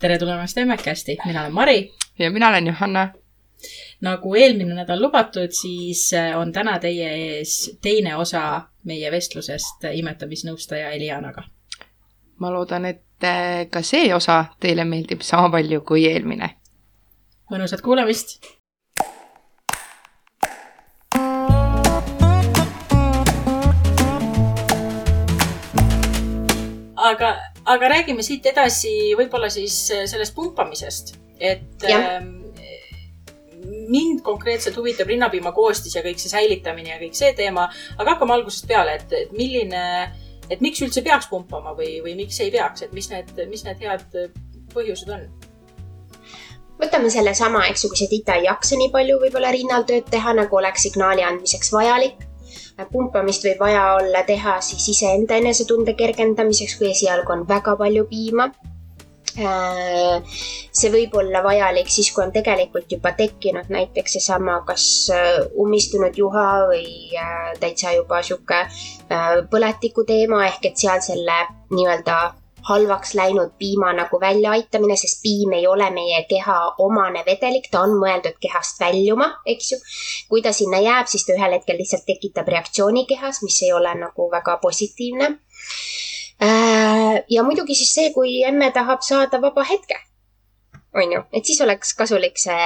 tere tulemast Emmekasti, mina olen Mari. ja mina olen Johanna. nagu eelmine nädal lubatud, siis äh, on täna teie ees teine osa meie vestlusest imetamisnõustaja Elianaga. ma loodan, et äh, ka see osa teile meeldib sama palju kui eelmine. mõnusat kuulamist aga, aga räägime siit edasi võib-olla siis äh, sellest pumpamisest, et äh, mind konkreetselt huvitab rinnapiima koostis ja kõik see säilitamine ja kõik see teema, aga hakkame algusest peale, et, et milline, et miks üldse peaks pumpama või, või miks ei peaks, et mis need, mis need head põhjused on? võtame sellesama, eks ju, kui see tita ei jaksa nii palju võib-olla rinnal tööd teha, nagu oleks signaali andmiseks vajalik pumpamist võib vaja olla teha siis iseenda enesetunde kergendamiseks, kui esialgu on väga palju piima. Äh, see võib olla vajalik siis, kui on tegelikult juba tekkinud näiteks seesama, kas äh, ummistunud juha või äh, täitsa juba sihuke põletiku teema ehk et seal selle nii-öelda halvaks läinud piima nagu väljaaitamine, sest piim ei ole meie keha omane vedelik, ta on mõeldud kehast väljuma, eks ju. kui ta sinna jääb, siis ta ühel hetkel lihtsalt tekitab reaktsiooni kehas, mis ei ole nagu väga positiivne. Äh, ja muidugi siis see, kui emme tahab saada vaba hetke, on ju, et siis oleks kasulik see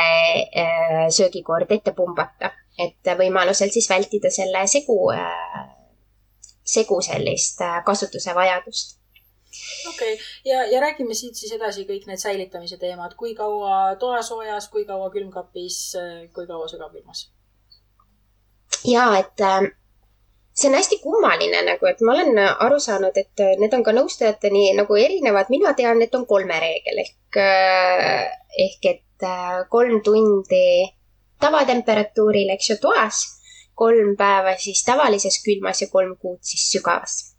äh, söögikord ette pumbata, et võimalusel siis vältida selle segu, äh, segu sellist kasutuse vajadust okei okay., ja, ja räägime siit siis edasi kõik need säilitamise teemad, kui kaua toasoojas, kui kaua külmkapis, kui kaua sügavkülmas? ja, et äh, see on hästi kummaline nagu, et ma olen aru saanud, et äh, need on ka nõustajateni nagu erinevad, mina tean, et on kolme reegel ehk äh,, ehk et äh, kolm tundi tavatemperatuuril, eks ju, toas, kolm päeva siis tavalises külmas ja kolm kuud siis sügavas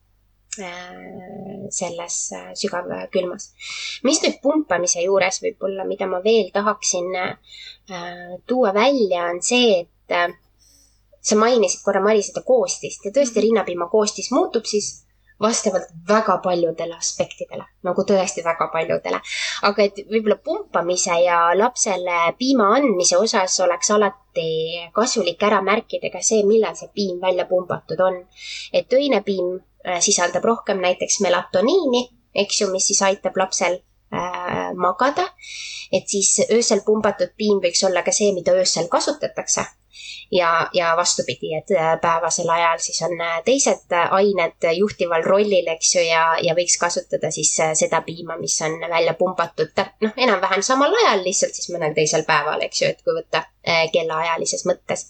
selles äh, sügavkülmas. mis nüüd pumpamise juures võib-olla, mida ma veel tahaksin äh, tuua välja, on see, et sa mainisid korra, Mari, seda koostist ja tõesti, mhm. rinnapiima koostis muutub siis vastavalt väga paljudele aspektidele, nagu tõesti väga paljudele. aga et võib-olla pumpamise ja lapsele piima andmise osas oleks alati kasulik ära märkida ka see, millal see piim välja pumpatud on. et õinepiim Äh, sisaldab rohkem näiteks melatoniini, eks ju, mis siis aitab lapsel äh, magada. et siis öösel pumbatud piim võiks olla ka see, mida öösel kasutatakse. ja, ja vastupidi, et äh, päevasel ajal siis on äh, teised ained juhtival rollil, eks ju, ja, ja võiks kasutada siis seda piima, mis on välja pumbatud, noh, enam-vähem samal ajal, lihtsalt siis mõnel teisel päeval, eks ju, et kui võtta kellaajalises mõttes.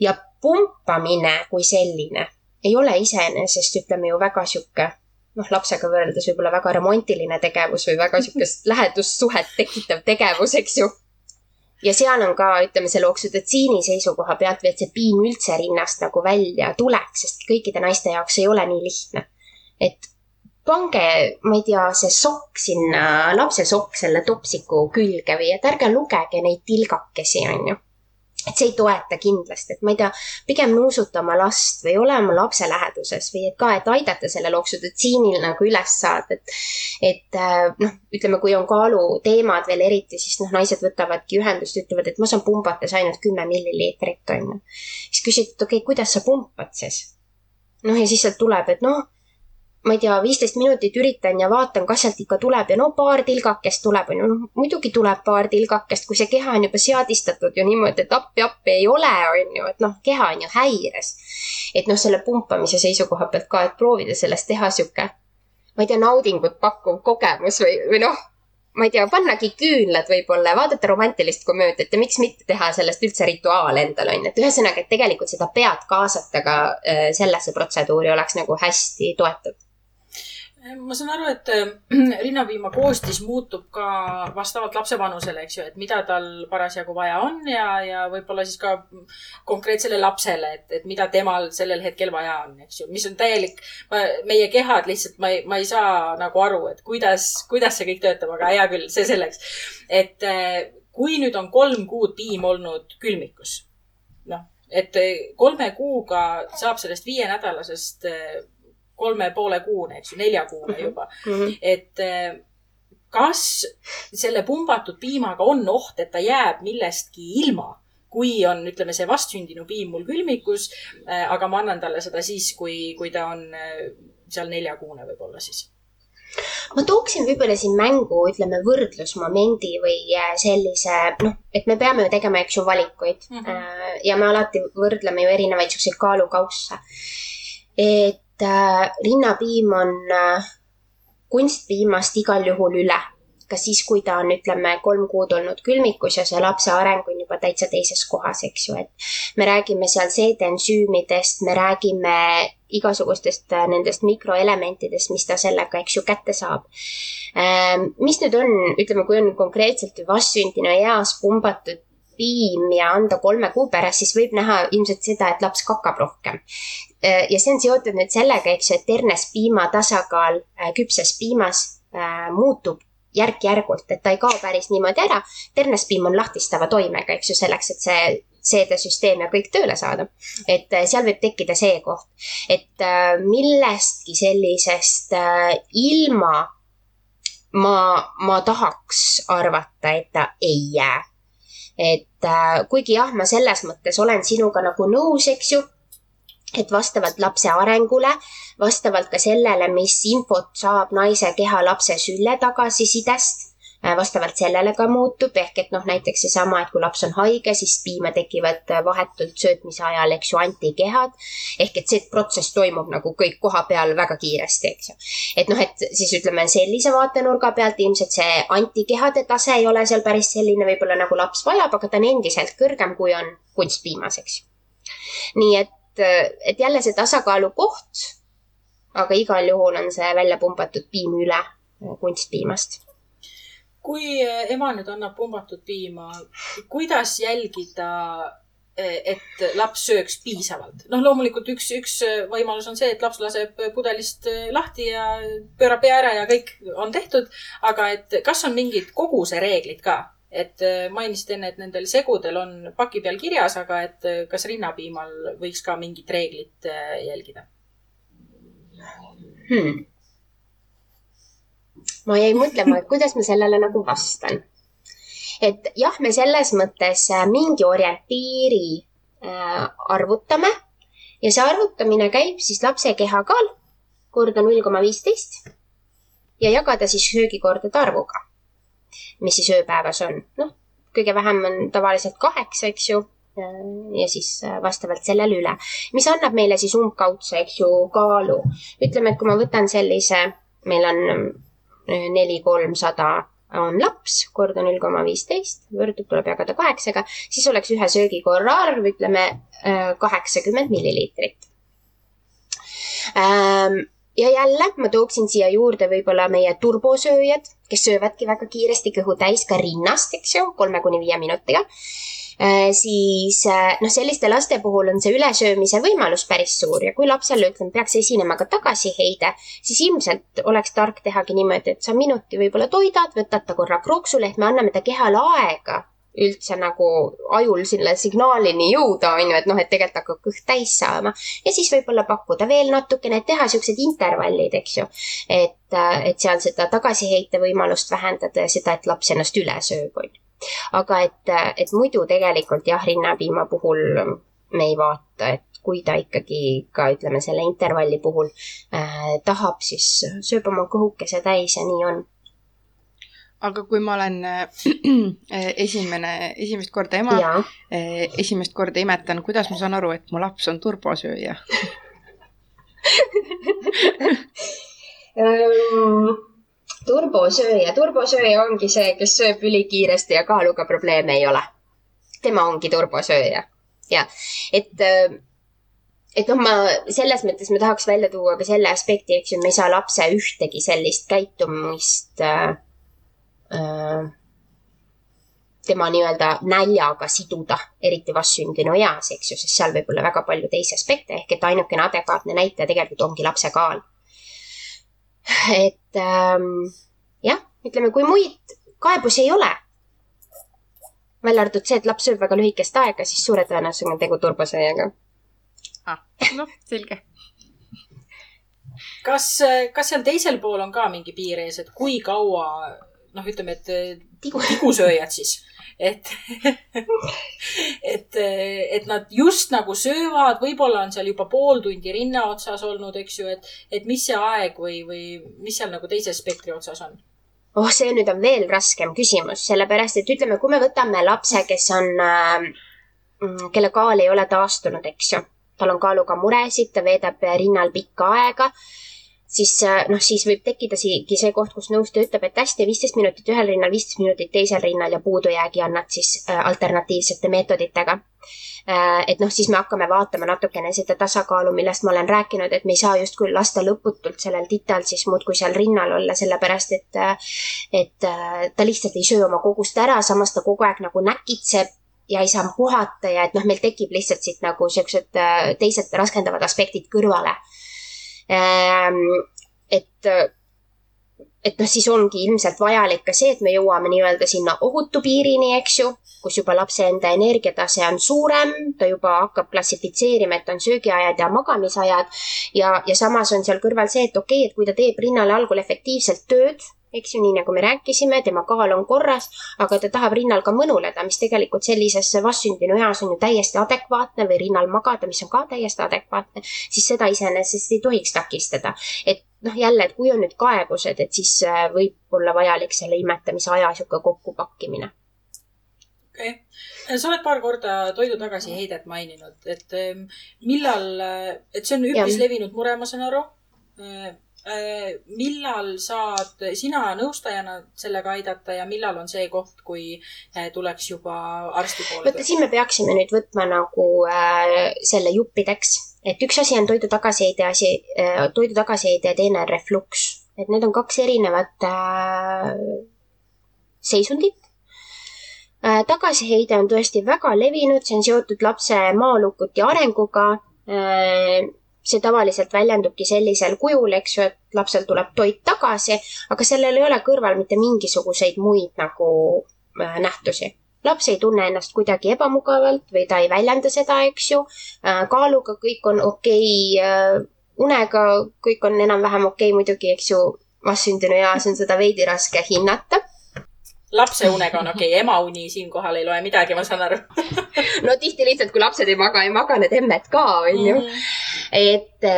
ja pumpamine kui selline ei ole iseenesest, ütleme ju väga sihuke noh, lapsega võrreldes võib-olla väga romantiline tegevus või väga sihukest lähedussuhet tekitav tegevus, eks ju. ja seal on ka, ütleme selle oksüdotsiini seisukoha pealt või et see piim üldse rinnast nagu välja tuleks, sest kõikide naiste jaoks ei ole nii lihtne. et pange, ma ei tea, see sokk sinna, lapse sokk selle topsiku külge või et ärge lugege neid tilgakesi, on ju et see ei toeta kindlasti, et ma ei tea, pigem nuusuta oma last või ole oma lapse läheduses või et ka, et aidata sellel oksüdotsiinil nagu üles saada, et. et äh, noh, ütleme, kui on kaaluteemad veel eriti, siis noh, naised võtavadki ühendust, ütlevad, et ma saan pumbates ainult kümme milliliitrit, on ju. siis küsid, et okei okay,, kuidas sa pumpad siis? noh, ja siis sealt tuleb, et noh ma ei tea, viisteist minutit üritan ja vaatan, kas sealt ikka tuleb ja no paar tilgakest tuleb, on ju, noh muidugi tuleb paar tilgakest, kui see keha on juba seadistatud ju niimoodi, et appi-appi ei ole, on ju, et noh, keha on ju häires. et noh, selle pumpamise seisukoha pealt ka, et proovida sellest teha sihuke, ma ei tea, naudingut pakkuv kogemus või, või noh ma ei tea, pannagi küünlad võib-olla ja vaadata romantilist komöödiat ja miks mitte teha sellest üldse rituaal endale, on ju. et ühesõnaga, et tegelikult seda pead kaasata ka äh, sellesse protseduuri oleks nagu hästi toetav ma saan aru, et äh, rinnapiima koostis muutub ka vastavalt lapse vanusele, eks ju, et mida tal parasjagu vaja on ja, ja võib-olla siis ka konkreetsele lapsele, et, et mida temal sellel hetkel vaja on, eks ju, mis on täielik, meie kehad lihtsalt, ma ei, ma ei saa nagu aru, et kuidas, kuidas see kõik töötab, aga hea küll, see selleks. et äh, kui nüüd on kolm kuud piim olnud külmikus, noh, et äh, kolme kuuga saab sellest viienädalasest kolme poole kuune, eks ju, nelja kuune mhm. juba mm. -hmm. et eh, kas selle pumbatud piimaga on oht, et ta jääb millestki ilma? kui on, ütleme, see vastsündinu piim mul külmikus, äh, aga ma annan talle seda siis, kui, kui ta on äh, seal neljakuune võib-olla siis ma tooksin võib-olla siin mängu, ütleme, võrdlusmomendi või sellise, noh, et me peame ju tegema, eks ju, valikuid mm. -hmm. ja me alati võrdleme ju erinevaid siukseid kaalukausse. et äh, rinnapiim on äh, kunstpiimast igal juhul üle ka siis, kui ta on, ütleme, kolm kuud olnud külmikus ja see lapse areng on juba täitsa teises kohas, eks ju, et me räägime seal seedensüümidest, me räägime igasugustest äh, nendest mikroelementidest, mis ta sellega, eks ju, kätte saab. Ähm, mis nüüd on, ütleme, kui on konkreetselt vastsündinu eas pumbatud piim ja anda kolme kuu pärast, siis võib näha ilmselt seda, et laps kakab rohkem. Äh, ja see on seotud nüüd sellega, eks ju, et ternes piima tasakaal äh, küpses piimas muutub järk-järgult, et ta ei kao päris niimoodi ära. ternespiim on lahtistava toimega, eks ju, selleks, et see seedesüsteem ja kõik tööle saada. et äh, seal võib tekkida see koht, et äh, millestki sellisest äh, ilma ma, ma tahaks arvata, et ta ei jää. et kuigi jah, ma selles mõttes olen sinuga nagu nõus, eks ju et vastavalt lapse arengule, vastavalt ka sellele, mis infot saab naise keha lapse sülle tagasisidest, äh, vastavalt sellele ka muutub, ehk et noh, näiteks seesama, et kui laps on haige, siis piima tekivad vahetult söötmise ajal, eks ju, antikehad. ehk et see protsess toimub nagu kõik koha peal väga kiiresti, eks ju. et noh, et siis ütleme sellise vaatenurga pealt ilmselt see antikehade tase ei ole seal päris selline võib-olla nagu laps vajab, aga ta on endiselt kõrgem, kui on kunstpiimas, eks ju. nii et et jälle see tasakaalu koht, aga igal juhul on see välja pumbatud piim üle kunstpiimast. kui ema nüüd annab pumbatud piima, kuidas jälgida, et laps sööks piisavalt? noh, loomulikult üks, üks võimalus on see, et laps laseb pudelist lahti ja pöörab pea ära ja kõik on tehtud. aga et kas on mingid kogusereeglid ka? Et äh, mainisid enne, et nendel segudel on paki peal kirjas, aga et äh, kas rinnapiimal võiks ka mingit reeglit äh, jälgida hmm.? ma jäin mõtlema, et kuidas ma sellele nagu vastan. et jah, me selles mõttes mingi orientiiri arvutame ja see arvutamine käib siis lapse kehakaal korda null koma viisteist ja jagada siis söögikordade arvuga mis siis ööpäevas on. noh, kõige vähem on tavaliselt kaheksa, eks ju, ja siis äh, vastavalt sellele üle, mis annab meile siis umbkaudse, eks ju, kaalu. ütleme, et kui ma võtan sellise, meil on äh, neli kolmsada on laps, korda null koma viisteist, võrdub, tuleb jagada kaheksaga, siis oleks ühe söögikorra arv, ütleme äh, kaheksakümmend milliliitrit ähm, ja jälle ma tooksin siia juurde võib-olla meie turbosööjad, kes söövadki väga kiiresti kõhu täis ka rinnast, eks ju, kolme kuni viie minutiga äh,. siis äh, noh, selliste laste puhul on see ülesöömise võimalus päris suur ja kui lapsele, ütleme, peaks esinema ka tagasiheide, siis ilmselt oleks tark tehagi niimoodi, et sa minuti võib-olla toidad, võtad ta korra krooksule, et me anname ta kehale aega üldse nagu ajul selle signaalini jõuda, on ju, et noh, et tegelikult hakkab kõht täis saama. ja siis võib-olla pakkuda veel natukene, teha siuksed intervallid, eks ju. et, et seal seda tagasiheite võimalust vähendada ja seda, et laps ennast üle sööb, on ju. aga et, et muidu tegelikult jah, rinnapiima puhul me ei vaata, et kui ta ikkagi ka ütleme selle intervalli puhul äh, tahab, siis sööb oma kõhukese täis ja nii on aga kui ma olen äh, esimene, esimest korda ema, äh, esimest korda imetan, kuidas ma saan aru, et mu laps on turbosööja um, turbosööja, turbosööja ongi see, kes sööb ülikiiresti ja kaaluga probleeme ei ole. tema ongi turbosööja. ja, et, äh, et noh, ma selles mõttes ma tahaks välja tuua ka selle aspekti, eks ju, me ei saa lapse ühtegi sellist käitumist Äh, tema nii-öelda näljaga siduda, eriti vastsündinu eas, eks ju, sest seal võib olla väga palju teisi aspekte, ehk et ainukene adekvaatne näitaja tegelikult ongi lapse kaal. et ähm, jah, ütleme, kui muid kaebusi ei ole, välja arvatud see, et laps sööb väga lühikest aega, siis suure tõenäosusega on tegu turbosööjaga ah,. noh, selge kas, kas seal teisel pool on ka mingi piir ees, et kui kaua noh, ütleme, et tigusööjad siis. Et et, et nad just nagu söövad, võib-olla on seal juba pool tundi rinna otsas olnud, eks ju, et, et mis see aeg või, või mis seal nagu teise spektri otsas on? oh, see nüüd on veel raskem küsimus, sellepärast et ütleme, kui me võtame lapse, kes on äh,, kelle kaal ei ole taastunud, eks ju, tal on kaaluga muresid, ta veedab rinnal pikka aega siis äh, noh, siis võib tekkida siigi see koht, kus nõustaja ütleb, et hästi, viisteist minutit ühel rinnal, viisteist minutit teisel rinnal ja puudujäägi annad siis äh, alternatiivsete meetoditega. Äh, et noh, siis me hakkame vaatama natukene seda tasakaalu, millest ma olen rääkinud, et me ei saa justkui lasta lõputult sellel tital siis muudkui seal rinnal olla, sellepärast et, et ta lihtsalt ei söö oma kogust ära, samas ta kogu aeg nagu näkitseb ja ei saa puhata ja et noh, meil tekib lihtsalt siit nagu siuksed teised raskendavad aspektid kõrvale et, et noh, siis ongi ilmselt vajalik ka see, et me jõuame nii-öelda sinna ohutu piirini, eks ju, kus juba lapse enda energiatase on suurem, ta juba hakkab klassifitseerima, et on söögiajad ja magamisajad. Ja, ja samas on seal kõrval see, et okei okay,, et kui ta teeb rinnale algul efektiivselt tööd eks ju, nii nagu me rääkisime, tema kaal on korras, aga ta tahab rinnal ka mõnuleda, mis tegelikult sellises vastsündinu eas on ju täiesti adekvaatne või rinnal magada, mis on ka täiesti adekvaatne, siis seda iseenesest ei tohiks takistada. et noh, jälle, et kui on nüüd kaebused, et siis äh, võib olla vajalik selle imetamise aja niisugune kokkupakkimine okei okay., sa oled paar korda toidu tagasiheidet maininud, et millal, et see on üpris levinud mure, ma saan aru äh, Äh, millal saad sina nõustajana sellega aidata ja millal on see koht, kui äh, tuleks juba arsti poole? vaata, siin me peaksime nüüd võtma nagu äh, selle juppideks, et üks asi on toidu tagasiheide asi äh,, toidu tagasiheide ja teine on refluks, et need on kaks erinevat äh, seisundit äh,. tagasiheide on tõesti väga levinud, see on seotud lapse maalukuti arenguga äh, see tavaliselt väljendubki sellisel kujul, eks ju, et lapsel tuleb toit tagasi, aga sellel ei ole kõrval mitte mingisuguseid muid nagu äh, nähtusi laps ei tunne ennast kuidagi ebamugavalt või ta ei väljenda seda, eks ju. Äh, kaaluga kõik on okei okay,, äh, unega kõik on enam-vähem okei okay, muidugi, eks ju. vastsündinu eas on seda veidi raske hinnata lapse unega on okei okay,, ema uni siinkohal ei loe midagi, ma saan aru no tihti lihtsalt, kui lapsed ei maga, ei maga need emmed ka, onju. Mhm. et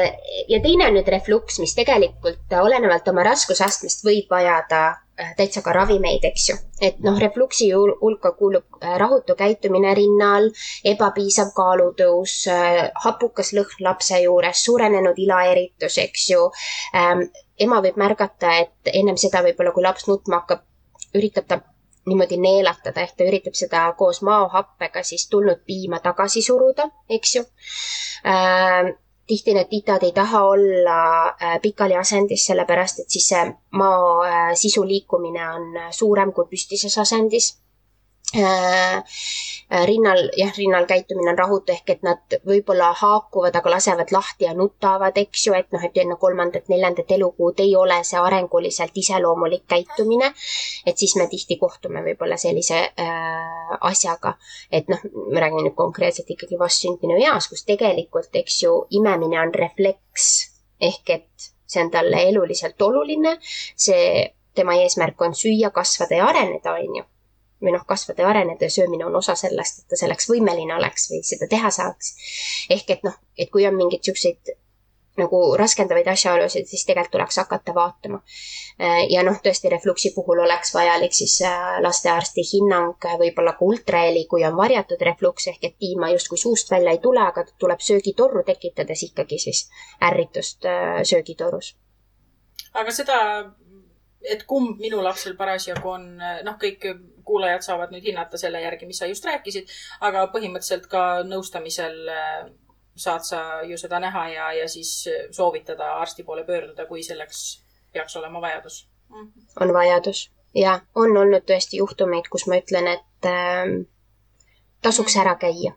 ja teine on nüüd refluks, mis tegelikult olenevalt oma raskusastmest võib vajada äh, täitsa ka ravimeid, eks ju. et noh, refluksi hulka kuulub äh, rahutu käitumine rinnal, ebapiisav kaalutõus, äh, hapukas lõhn lapse juures, suurenenud ilaeritus, eks ju ähm, ema võib märgata, et ennem seda võib-olla, kui laps nutma hakkab, üritab ta niimoodi neelatada, ehk ta üritab seda koos maohappega siis tulnud piima tagasi suruda, eks ju. Äh, tihti need titad ei taha olla äh, pikali asendis, sellepärast et siis see mao äh, sisu liikumine on suurem kui püstises asendis. Äh, äh, rinnal, jah, rinnal käitumine on rahutu ehk et nad võib-olla haakuvad, aga lasevad lahti ja nutavad, eks ju, et noh, et enne kolmandat-neljandat elukuud ei ole see arenguliselt iseloomulik käitumine. et siis me tihti kohtume võib-olla sellise äh, asjaga, et noh, me räägime nüüd konkreetselt ikkagi vastsündinu eas, kus tegelikult, eks ju, imemine on refleks. Ehk et see on talle eluliselt oluline, see tema eesmärk on süüa, kasvada ja areneda, on ju või noh, kasvada ja areneda ja söömine on osa sellest, et ta selleks võimeline oleks või seda teha saaks. ehk et noh, et kui on mingeid siukseid nagu raskendavaid asjaolusid, siis tegelikult tuleks hakata vaatama. ja noh, tõesti refluksi puhul oleks vajalik siis äh, lastearsti hinnang, võib-olla ka ultraheli, kui on varjatud refluks ehk et piima justkui suust välja ei tule, aga tuleb söögitorru tekitades ikkagi siis ärritust äh, söögitorus. aga seda et kumb minu lapsel parasjagu on, noh, kõik kuulajad saavad nüüd hinnata selle järgi, mis sa just rääkisid, aga põhimõtteliselt ka nõustamisel äh, saad sa ju seda näha ja, ja siis soovitada arsti poole pöörduda, kui selleks peaks olema vajadus. Mm.. on vajadus. Ja on olnud tõesti juhtumeid, kus ma ütlen, et äh, tasuks ära käia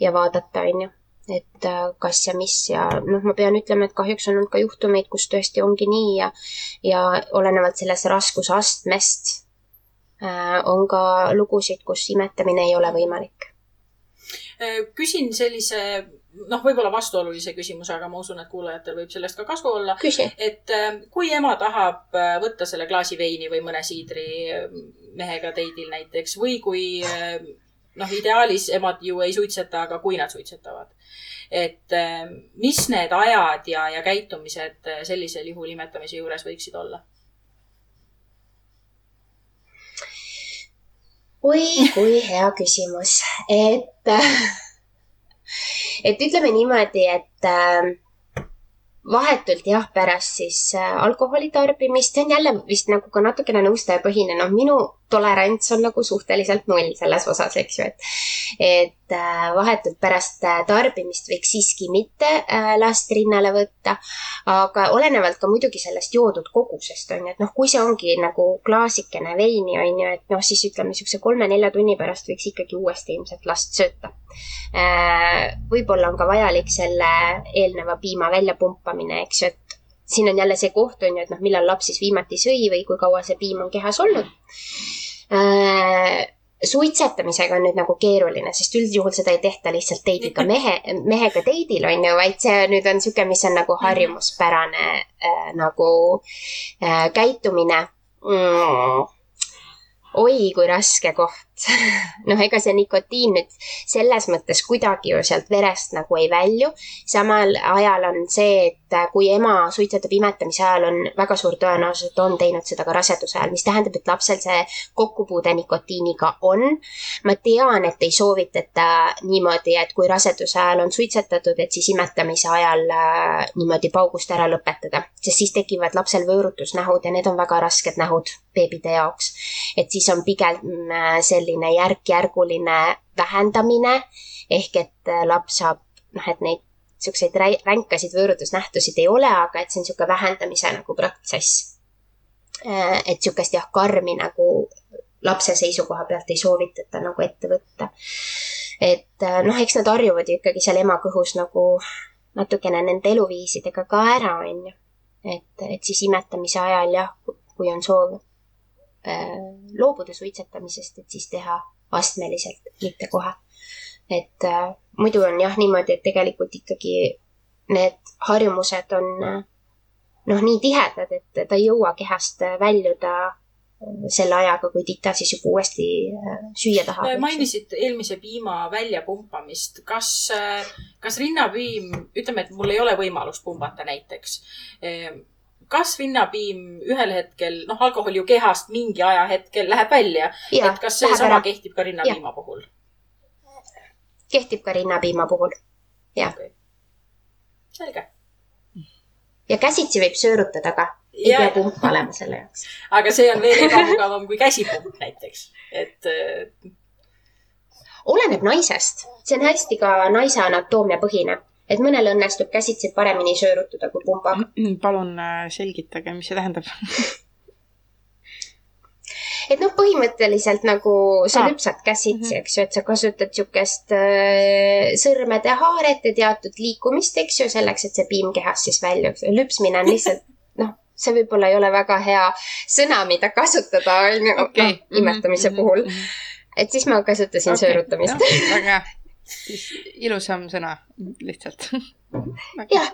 ja vaadata, onju et äh, kas ja mis ja noh, ma pean ütlema, et kahjuks on olnud ka juhtumeid, kus tõesti ongi nii ja, ja olenevalt sellest raskusastmest äh, on ka lugusid, kus imetamine ei ole võimalik. Äh, küsin sellise noh, võib-olla vastuolulise küsimuse, aga ma usun, et kuulajatel võib sellest ka kasu olla. et äh, kui ema tahab äh, võtta selle klaasi veini või mõne siidri mehega teidil näiteks või kui noh, ideaalis emad ju ei suitseta, aga kui nad suitsetavad. et mis need ajad ja, ja käitumised sellisel juhul imetamise juures võiksid olla? Oi, kui hea küsimus, et, et ütleme niimoodi, et äh, vahetult jah, pärast siis äh, alkoholi tarbimist, see on jälle vist nagu ka natukene nõustajapõhine, noh, minu tolerants on nagu suhteliselt null selles osas, eks ju, et, et äh, vahetult pärast äh, tarbimist võiks siiski mitte äh, last rinnale võtta. aga olenevalt ka muidugi sellest joodud kogusest on ju, et noh, kui see ongi nagu klaasikene veini on ju, et noh, siis ütleme niisuguse kolme-nelja tunni pärast võiks ikkagi uuesti ilmselt last sööta. võib-olla on ka vajalik selle eelneva piima väljapumpamine, eks ju, et siin on jälle see koht, on ju, et noh, millal laps siis viimati sõi või kui kaua see piim on kehas olnud. Äh, suitsetamisega on nüüd nagu keeruline, sest üldjuhul seda ei tehta lihtsalt teidiga mehe, mehega teidil on ju, vaid see nüüd on niisugune, mis on nagu harjumuspärane äh, nagu äh, käitumine. Mm. Oi kui raske koht noh, ega see nikotiin nüüd selles mõttes kuidagi ju sealt verest nagu ei välju. samal ajal on see, et kui ema suitsetab imetamise ajal, on väga suur tõenäosus, et on teinud seda ka raseduse ajal, mis tähendab, et lapsel see kokkupuude nikotiiniga on. ma tean, et ei soovitata niimoodi, et kui raseduse ajal on suitsetatud, et siis imetamise ajal äh, niimoodi paugust ära lõpetada, sest siis tekivad lapsel võõrutusnähud ja need on väga rasked nähud beebide jaoks. et siis on pigem äh, selline järk-järguline vähendamine ehk et äh, laps saab noh, et neid niisuguseid ränkasid võõrutusnähtusid ei ole, aga et see on niisugune vähendamise nagu protsess. Äh, et niisugust jah, karmi nagu lapse seisukoha pealt ei soovitata nagu ette võtta. et noh, eks nad harjuvad ju ikkagi seal ema kõhus nagu natukene nende eluviisidega ka ära, on ju. et, et siis imetamise ajal jah, kui on soov Äh, loobuda suitsetamisest, et siis teha astmeliselt, mitte kohe. et äh, muidu on jah niimoodi, et tegelikult ikkagi need harjumused on äh, noh, nii tihedad, et ta ei jõua kehast väljuda selle ajaga, kui tita siis juba uuesti süüa tahab. mainisid eelmise piima väljapumpamist. kas, kas rinnapiim, ütleme, et mul ei ole võimalust pumbata näiteks kas rinnapiim ühel hetkel, noh, alkohol ju kehast mingi ajahetkel läheb välja. et kas seesama kehtib ka rinnapiima puhul? kehtib ka rinnapiima puhul, jah okay.. selge. ja käsitsi võib söörutada ka, ei ja, pea pump olema selle jaoks. aga see on veel ebamugavam kui käsipump näiteks, et oleneb naisest, see on hästi ka naise anatoomia põhine et mõnel õnnestub käsitsi paremini söörutada kui pumbaga. palun äh, selgitage, mis see tähendab et noh, põhimõtteliselt nagu sa ah. lüpsad käsitsi mm, -hmm. eks ju, et sa kasutad niisugust äh, sõrmede haaret ja teatud liikumist, eks ju, selleks, et see piim kehast siis väljub. lüpsmine on lihtsalt noh, see võib-olla ei ole väga hea sõna, mida kasutada, on ju, noh, imetamise mm -hmm. puhul. et siis ma kasutasin okay. söörutamist. väga hea siis ilusam sõna lihtsalt. jah,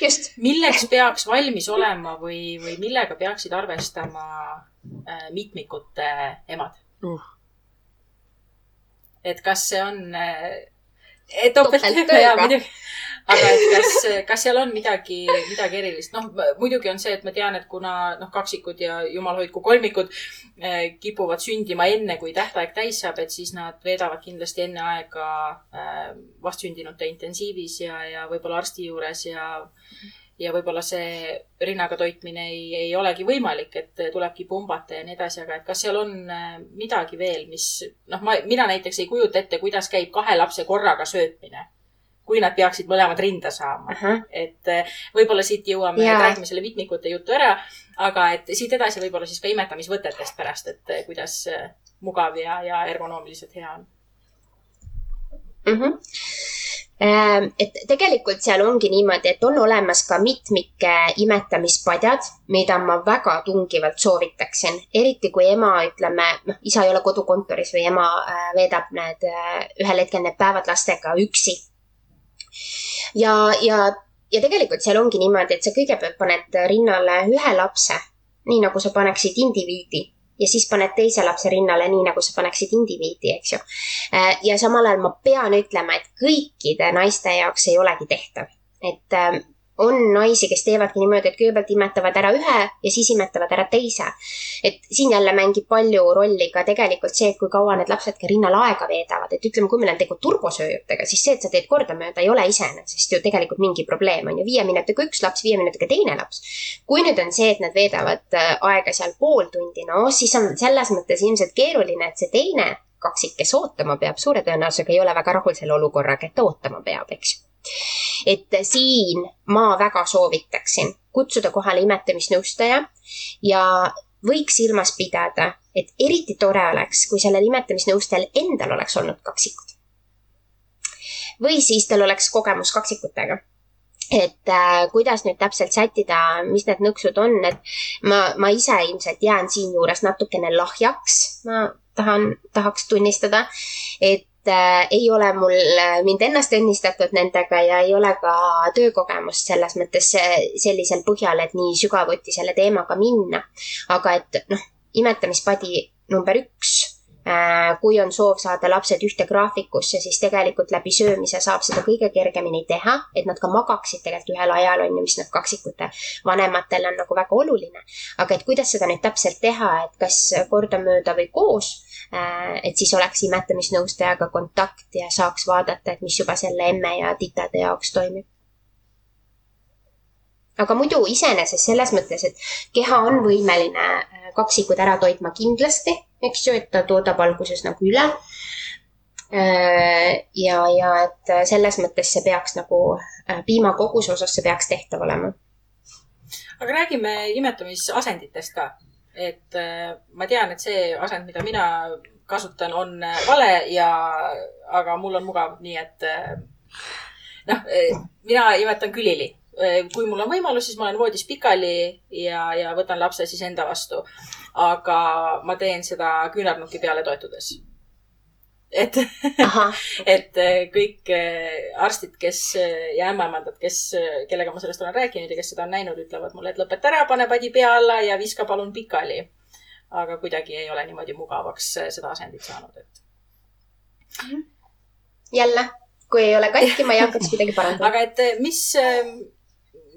just. milleks peaks valmis olema või, või millega peaksid arvestama äh, mitmikute emad uh.? et kas see on äh, topelttööga, muidugi aga et kas, kas seal on midagi, midagi erilist? noh, muidugi on see, et ma tean, et kuna noh, kaksikud ja jumal hoidku kolmikud eh, kipuvad sündima enne, kui tähtaeg täis saab, et siis nad veedavad kindlasti enne aega eh, vastsündinute intensiivis ja, ja võib-olla arsti juures ja ja võib-olla see rinnaga toitmine ei, ei olegi võimalik, et tulebki pumbata ja nii edasi, aga et kas seal on eh, midagi veel, mis noh, ma, mina näiteks ei kujuta ette, kuidas käib kahe lapse korraga söötmine kui nad peaksid mõlemad rinda saama uh. -huh. et eh, võib-olla siit jõuame yeah., räägime selle mitmikute jutu ära, aga et siit edasi võib-olla siis ka imetamisvõtetest pärast, et eh, kuidas eh, mugav ja, ja ergonoomiliselt hea on mm. -hmm et tegelikult seal ongi niimoodi, et on olemas ka mitmike imetamispadjad, mida ma väga tungivalt soovitaksin, eriti kui ema, ütleme, noh, isa ei ole kodukontoris või ema veedab need ühel hetkel need päevad lastega üksi ja, ja, ja tegelikult seal ongi niimoodi, et sa kõigepealt paned rinnale ühe lapse, nii nagu sa paneksid indiviidi ja siis paned teise lapse rinnale, nii nagu sa paneksid indiviidi, eks ju. Äh, ja samal ajal ma pean ütlema, et kõikide naiste jaoks ei olegi tehtav, et ähm, on naisi, kes teevadki niimoodi, et kõigepealt imetavad ära ühe ja siis imetavad ära teise. et siin jälle mängib palju rolli ka tegelikult see, et kui kaua need lapsed ka rinnal aega veedavad, et ütleme, kui meil on tegu turbosööjatega, siis see, et sa teed kordamööda, ei ole iseenesest ju tegelikult mingi probleem, on ju. viie minutiga üks laps, viie minutiga teine laps. kui nüüd on see, et nad veedavad äh, aega seal pool tundi, no siis on selles mõttes ilmselt keeruline, et see teine kaksik, kes ootama peab, suure tõenäosusega ei ole väga rahul selle olukorraga, et ta ootama peab, eks ju et siin ma väga soovitaksin kutsuda kohale imetamisnõustaja ja võiks silmas pidada, et eriti tore oleks, kui sellel imetamisnõustajal endal oleks olnud kaksikud. või siis tal oleks kogemus kaksikutega et äh, kuidas nüüd täpselt sättida, mis need nõksud on, et ma, ma ise ilmselt jään siinjuures natukene lahjaks, ma tahan, tahaks tunnistada, et ei ole mul äh, mind ennast õnnistatud nendega ja ei ole ka töökogemust selles mõttes sellisel põhjal, et nii sügavuti selle teemaga minna. aga et noh, imetamispadi number üks äh,. Kui on soov saada lapsed ühte graafikusse, siis tegelikult läbi söömise saab seda kõige kergemini teha, et nad ka magaksid tegelikult ühel ajal, on ju, mis nad kaksikute vanematel on nagu väga oluline. aga et kuidas seda nüüd täpselt teha, et kas kordamööda või koos Äh, et siis oleks imetamisnõustajaga kontakt ja saaks vaadata, et mis juba selle emme ja titade jaoks toimib. aga muidu iseenesest selles mõttes, et keha on võimeline äh, kaksikud ära toitma kindlasti, eks ju, et ta toodab alguses nagu üle. Äh, ja, ja et selles mõttes see peaks nagu piimakoguse osas, see peaks tehtav olema. aga räägime imetamisasenditest ka et äh, ma tean, et see asend, mida mina kasutan, on äh, vale ja, aga mul on mugav, nii et äh, noh, mina imetan külili. kui mul on võimalus, siis ma olen voodis pikali ja, ja võtan lapse siis enda vastu. Aga ma teen seda küünarnuki peale toetudes et et äh, kõik äh, arstid, kes äh, ja ämmaemandad, kes, kellega ma sellest olen rääkinud ja kes seda on näinud, ütlevad mulle, et lõpeta ära, pane padi pea alla ja viska palun pikali. aga kuidagi ei ole niimoodi mugavaks seda asendit saanud, et. Mhm. jälle, kui ei ole katki, ma ei hakkaks midagi parandama. aga et mis,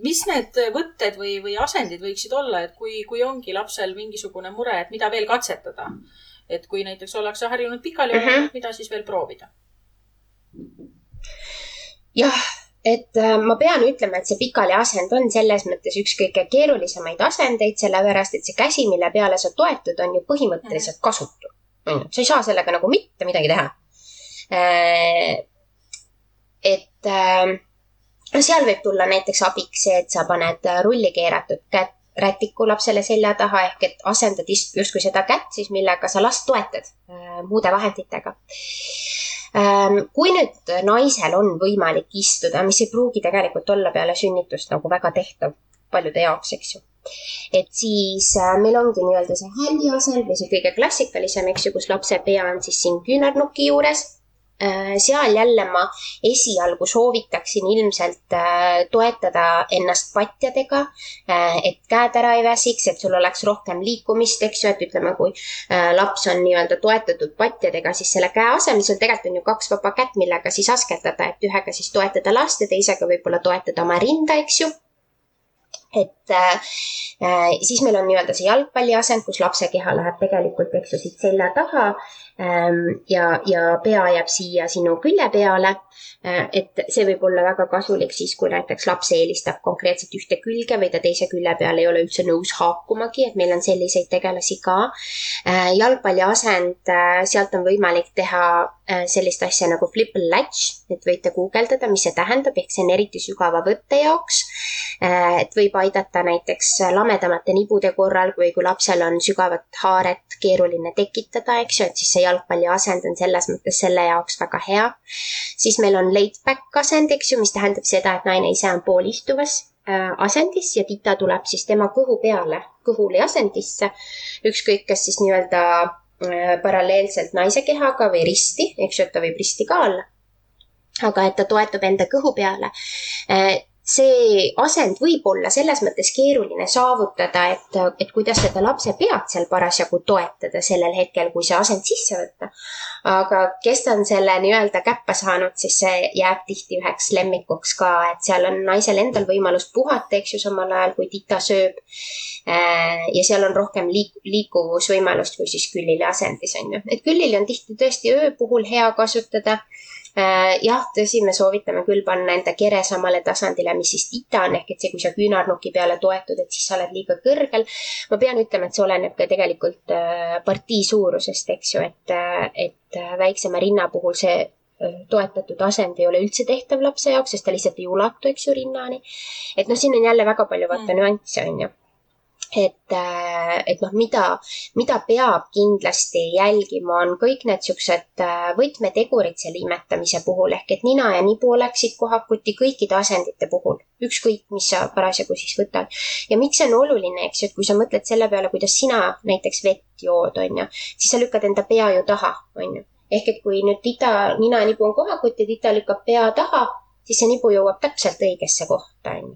mis need võtted või, või asendid võiksid olla, et kui, kui ongi lapsel mingisugune mure, et mida veel katsetada et kui näiteks ollakse harjunud pikali mm, -hmm. mida siis veel proovida? jah, et äh, ma pean ütlema, et see pikali asend on selles mõttes üks kõige keerulisemaid asendeid, sellepärast et see käsi, mille peale sa toetud, on ju põhimõtteliselt mhm. kasutu. sa ei saa sellega nagu mitte midagi teha. Äh, et äh, no seal võib tulla näiteks abiks see, et sa paned rulli keeratud kätt rätiku lapsele selja taha ehk et asendad justkui seda kätt siis, millega sa last toetad äh, muude vahenditega ähm,. kui nüüd naisel on võimalik istuda, mis ei pruugi tegelikult olla peale sünnitust nagu väga tehtav paljude jaoks, eks ju. et siis äh, meil ongi nii-öelda see hälli asend või see kõige klassikalisem, eks ju, kus lapse pea on siis siin küünarnuki juures Äh, seal jälle ma esialgu soovitaksin ilmselt äh, toetada ennast patjadega, äh, et käed ära ei väsiks, et sul oleks rohkem liikumist, eks ju, et ütleme, kui laps on nii-öelda toetatud patjadega, siis selle käe asemel sul tegelikult on ju kaks vaba kätt, millega siis askeldada, et ühega siis toetada last ja teisega võib-olla toetada oma rinda, eks ju. Et äh, siis meil on nii-öelda see jalgpalli asend, kus lapse keha läheb tegelikult, eks ju, siit selja taha ja, ja pea jääb siia sinu külje peale äh,. et see võib olla väga kasulik siis, kui näiteks laps eelistab konkreetselt ühte külge või ta teise külje peal ei ole üldse nõus haakumagi, et meil on selliseid tegelasi ka äh,. jalgpalli asend, äh, sealt on võimalik teha äh, sellist asja nagu flip and latch, et võite guugeldada, mis see tähendab, ehk see on eriti sügava võtte jaoks et võib aidata näiteks lamedamate nibude korral või kui lapsel on sügavat haaret keeruline tekitada, eks ju, et siis see jalgpalli asend on selles mõttes selle jaoks väga hea. siis meil on laid back asend, eks ju, mis tähendab seda, et naine ise on poolistuvas äh, asendis ja tita tuleb siis tema kõhu peale, kõhuli asendisse. ükskõik, kas siis nii-öelda äh, paralleelselt naise kehaga või risti, eks ju, et ta võib risti ka olla aga et ta toetub enda kõhu peale see asend võib olla selles mõttes keeruline saavutada, et, et kuidas seda lapse pead seal parasjagu toetada sellel hetkel, kui see asend sisse võtta. aga kes on selle nii-öelda käppa saanud, siis see jääb tihti üheks lemmikuks ka, et seal on naisel endal võimalus puhata, eks ju, samal ajal kui tita sööb. Äh, ja seal on rohkem liik-, liikuvusvõimalust kui siis küllile asendis, on ju. et küllili on tihti tõesti öö puhul hea kasutada jah, tõsi, me soovitame küll panna enda kere samale tasandile, mis siis tita on, ehk et see, kui sa küünarnuki peale toetud, et siis sa oled liiga kõrgel. ma pean ütlema, et see oleneb ka tegelikult äh, partii suurusest, eks ju, et, äh, et väiksema rinna puhul see toetatud asend ei ole üldse tehtav lapse jaoks, sest ta lihtsalt ei ulatu, eks ju, rinnani. et noh, siin on jälle väga palju vaata mm. nüansse, on ju et, äh, et noh, mida, mida peab kindlasti jälgima, on kõik need siuksed äh, võtmetegurid selle imetamise puhul ehk et nina ja nibu oleksid kohakuti kõikide asendite puhul, ükskõik, mis sa parasjagu siis võtad. ja miks see on oluline, eks ju, et kui sa mõtled selle peale, kuidas sina näiteks vett jood, on ju, siis sa lükkad enda pea ju taha, on ju. ehk et kui nüüd tita, nina ja nibu on kohakuti, tita lükkab pea taha, siis see nibu jõuab täpselt õigesse kohta, on ju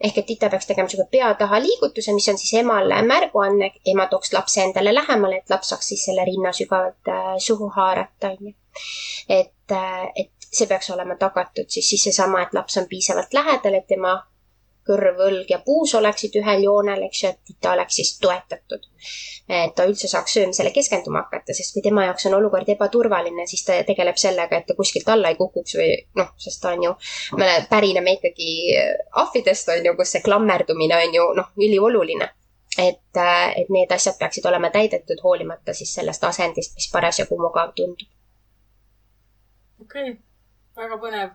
ehk et tita peaks tegema sihuke pea taha liigutuse, mis on siis emale märguanne, ema tooks lapse endale lähemale, et laps saaks siis selle rinna sügavalt äh, suhu haarata, onju. et, äh, et see peaks olema tagatud siis, siis seesama, et laps on piisavalt lähedal, et tema kõrv, õlg ja puus oleksid ühel joonel, eks ju, et ta oleks siis toetatud. et ta üldse saaks söömisele keskenduma hakata, sest kui tema jaoks on olukord ebaturvaline, siis ta tegeleb sellega, et ta kuskilt alla ei kukuks või noh, sest ta on ju, me pärineme ikkagi ahvidest, on ju, kus see klammerdumine on ju noh, ülioluline et, et need asjad peaksid olema täidetud, hoolimata siis sellest asendist, mis parasjagu mugav tundub. okei okay., väga põnev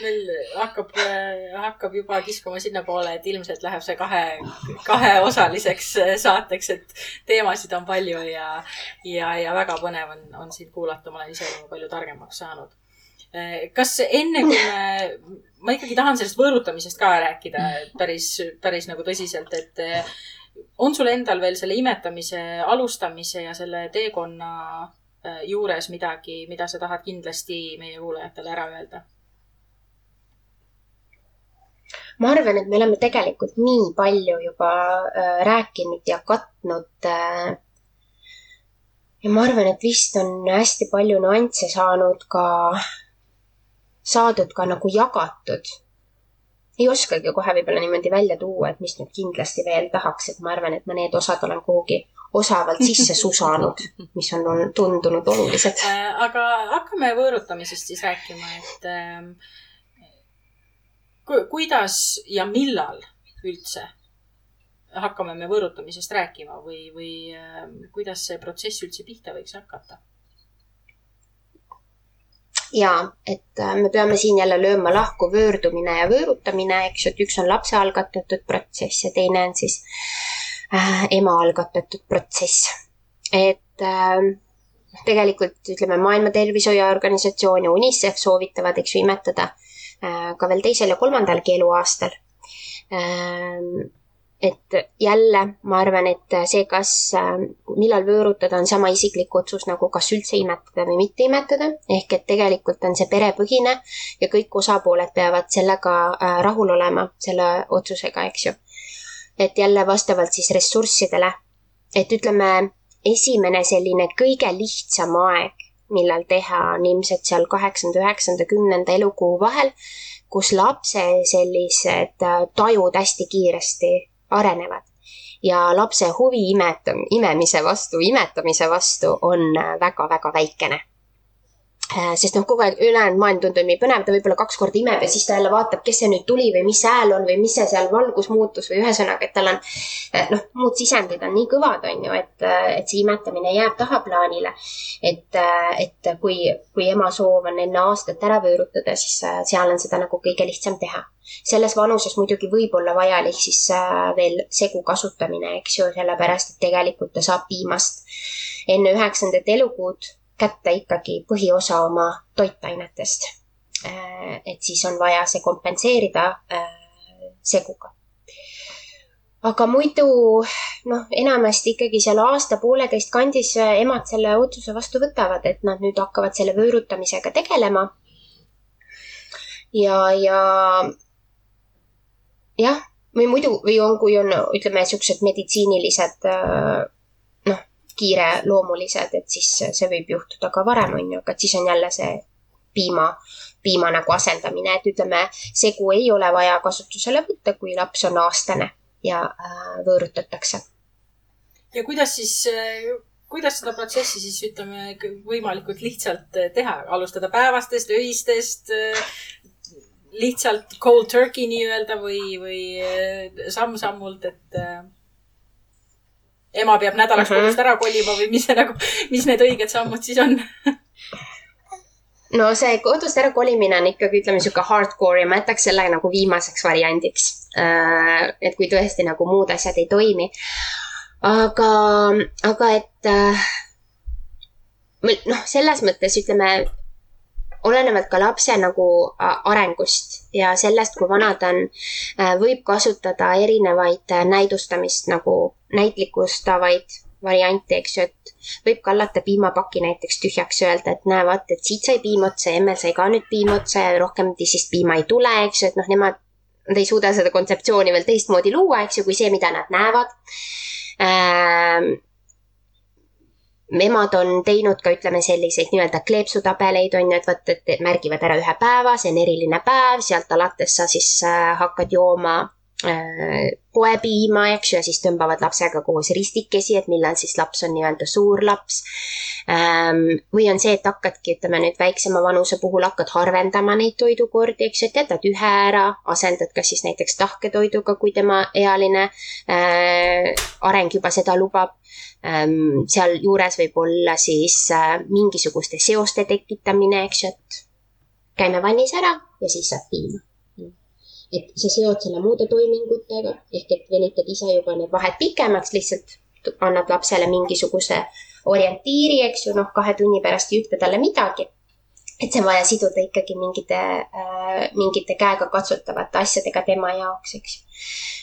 meil hakkab, hakkab juba kiskuma sinnapoole, et ilmselt läheb see kahe, kaheosaliseks saateks, et teemasid on palju ja, ja, ja väga põnev on, on sind kuulata, ma olen ise palju targemaks saanud. kas enne, kui me, ma ikkagi tahan sellest võõrutamisest ka rääkida päris, päris nagu tõsiselt, et on sul endal veel selle imetamise alustamise ja selle teekonna juures midagi, mida sa tahad kindlasti meie kuulajatele ära öelda? Ma arvan, et me oleme tegelikult nii palju juba äh, rääkinud ja katnud äh,. ja ma arvan, et vist on hästi palju nüansse saanud ka, saadud ka nagu jagatud. ei oskagi kohe võib-olla niimoodi välja tuua, et mis nüüd kindlasti veel tahaks, et ma arvan, et ma need osad olen kuhugi osavalt sisse susanud, mis on, tundunud olulised äh,. aga hakkame võõrutamisest siis rääkima, et äh, kuidas ja millal üldse hakkame me võõrutamisest rääkima või, või äh, kuidas see protsess üldse pihta võiks hakata? ja, et äh, me peame siin jälle lööma lahku võõrdumine ja võõrutamine, eks ju, et üks on lapse algatatud protsess ja teine on siis äh, ema algatatud protsess. et äh, tegelikult ütleme, Maailma Tervishoiuorganisatsioon ja UNICEF soovitavad, eks ju, imetada Äh, ka veel teisel ja kolmandal keeluaastal. Ähm, et jälle ma arvan, et see, kas, äh, millal vöörutada, on sama isiklik otsus nagu kas üldse imetada või mitte imetada. ehk et tegelikult on see perepõhine ja kõik osapooled peavad sellega äh, rahul olema, selle otsusega, eks ju. et jälle vastavalt siis ressurssidele. et ütleme, esimene selline kõige lihtsam aeg millal teha, on ilmselt seal kaheksanda, üheksanda, kümnenda elukuu vahel, kus lapse sellised äh, tajud hästi kiiresti arenevad. ja lapse huvi imet-, imemise vastu, imetamise vastu on väga-väga äh, väikene sest noh, kogu aeg ülejäänud maailm tundub nii põnev, ta võib-olla kaks korda imeb ja siis ta jälle vaatab, kes see nüüd tuli või mis hääl on või mis see seal valgus muutus või ühesõnaga, et tal on äh, noh, muud sisendid on nii kõvad, on ju, et, äh, et see imetamine jääb tahaplaanile. et, et kui, kui ema soov on enne aastat ära vöörutada, siis seal on seda nagu kõige lihtsam teha. selles vanuses muidugi võib olla vajalik siis veel segu kasutamine, eks ju, sellepärast et tegelikult ta saab piimast enne üheksandat elukuud kätte ikkagi põhiosa oma toitainetest. Äh, et siis on vaja see kompenseerida äh, seguga. aga muidu noh, enamasti ikkagi seal aasta-pooleteist kandis äh, emad selle otsuse vastu võtavad, et nad nüüd hakkavad selle vöörutamisega tegelema ja, ja jah, või muidu, või on, kui on, ütleme, siuksed meditsiinilised noh, kiireloomulised, et siis see võib juhtuda ka varem, on ju, aga siis on jälle see piima, piima nagu asendamine, et ütleme, segu ei ole vaja kasutusele võtta, kui laps on aastane ja äh, võõrutatakse. ja kuidas siis äh kuidas seda protsessi siis ütleme võimalikult lihtsalt eh, teha, alustada päevastest, öistest, lihtsalt cold turkey nii-öelda või, või samm-sammult, et ema peab nädalaks uh -huh. kodust ära kolima või mis see nagu, mis need õiged sammud siis on no see kodust ära kolimine on ikkagi, ütleme, sihuke hardcore ja ma jätaks selle nagu viimaseks variandiks. et kui tõesti nagu muud asjad ei toimi aga, aga et äh, noh, selles mõttes ütleme, olenevalt ka lapse nagu arengust ja sellest, kui vana ta on, äh, võib kasutada erinevaid äh, näidustamist nagu näitlikustavaid variante, eks ju, et võib kallata piimapaki näiteks tühjaks, öelda, et näe, vaata, et siit sai piim otsa ja emmel sai ka nüüd piim otsa ja rohkem siis piima ei tule, eks ju, et noh, nemad, nad ei suuda seda kontseptsiooni veel teistmoodi luua, eks ju, kui see, mida nad näevad. Äh, emad on teinud ka, ütleme, selliseid nii-öelda kleepsutabeleid on ju, et vot, et märgivad ära ühe päeva, see on eriline päev, sealt alates sa siis äh, hakkad jooma äh, poepiima, eks ju, ja siis tõmbavad lapsega koos ristikesi, et millal siis laps on nii-öelda suur laps ähm,. või on see, et hakkadki, ütleme nüüd väiksema vanuse puhul hakkad harvendama neid toidukordi, eks ju, et jätad ühe ära, asendad kas siis näiteks tahketoiduga, kui tema ealine äh, areng juba seda lubab ähm,. sealjuures võib olla siis äh, mingisuguste seoste tekitamine, eks ju, et käime vannis ära ja siis saad piima et sa seod selle muude toimingutega ehk et venitad ise juba need vahed pikemaks, lihtsalt annad lapsele mingisuguse orientiiri, eks ju, noh, kahe tunni pärast ei ütle talle midagi. et see on vaja siduda ikkagi mingite äh,, mingite käegakatsutavate asjadega tema jaoks, eks.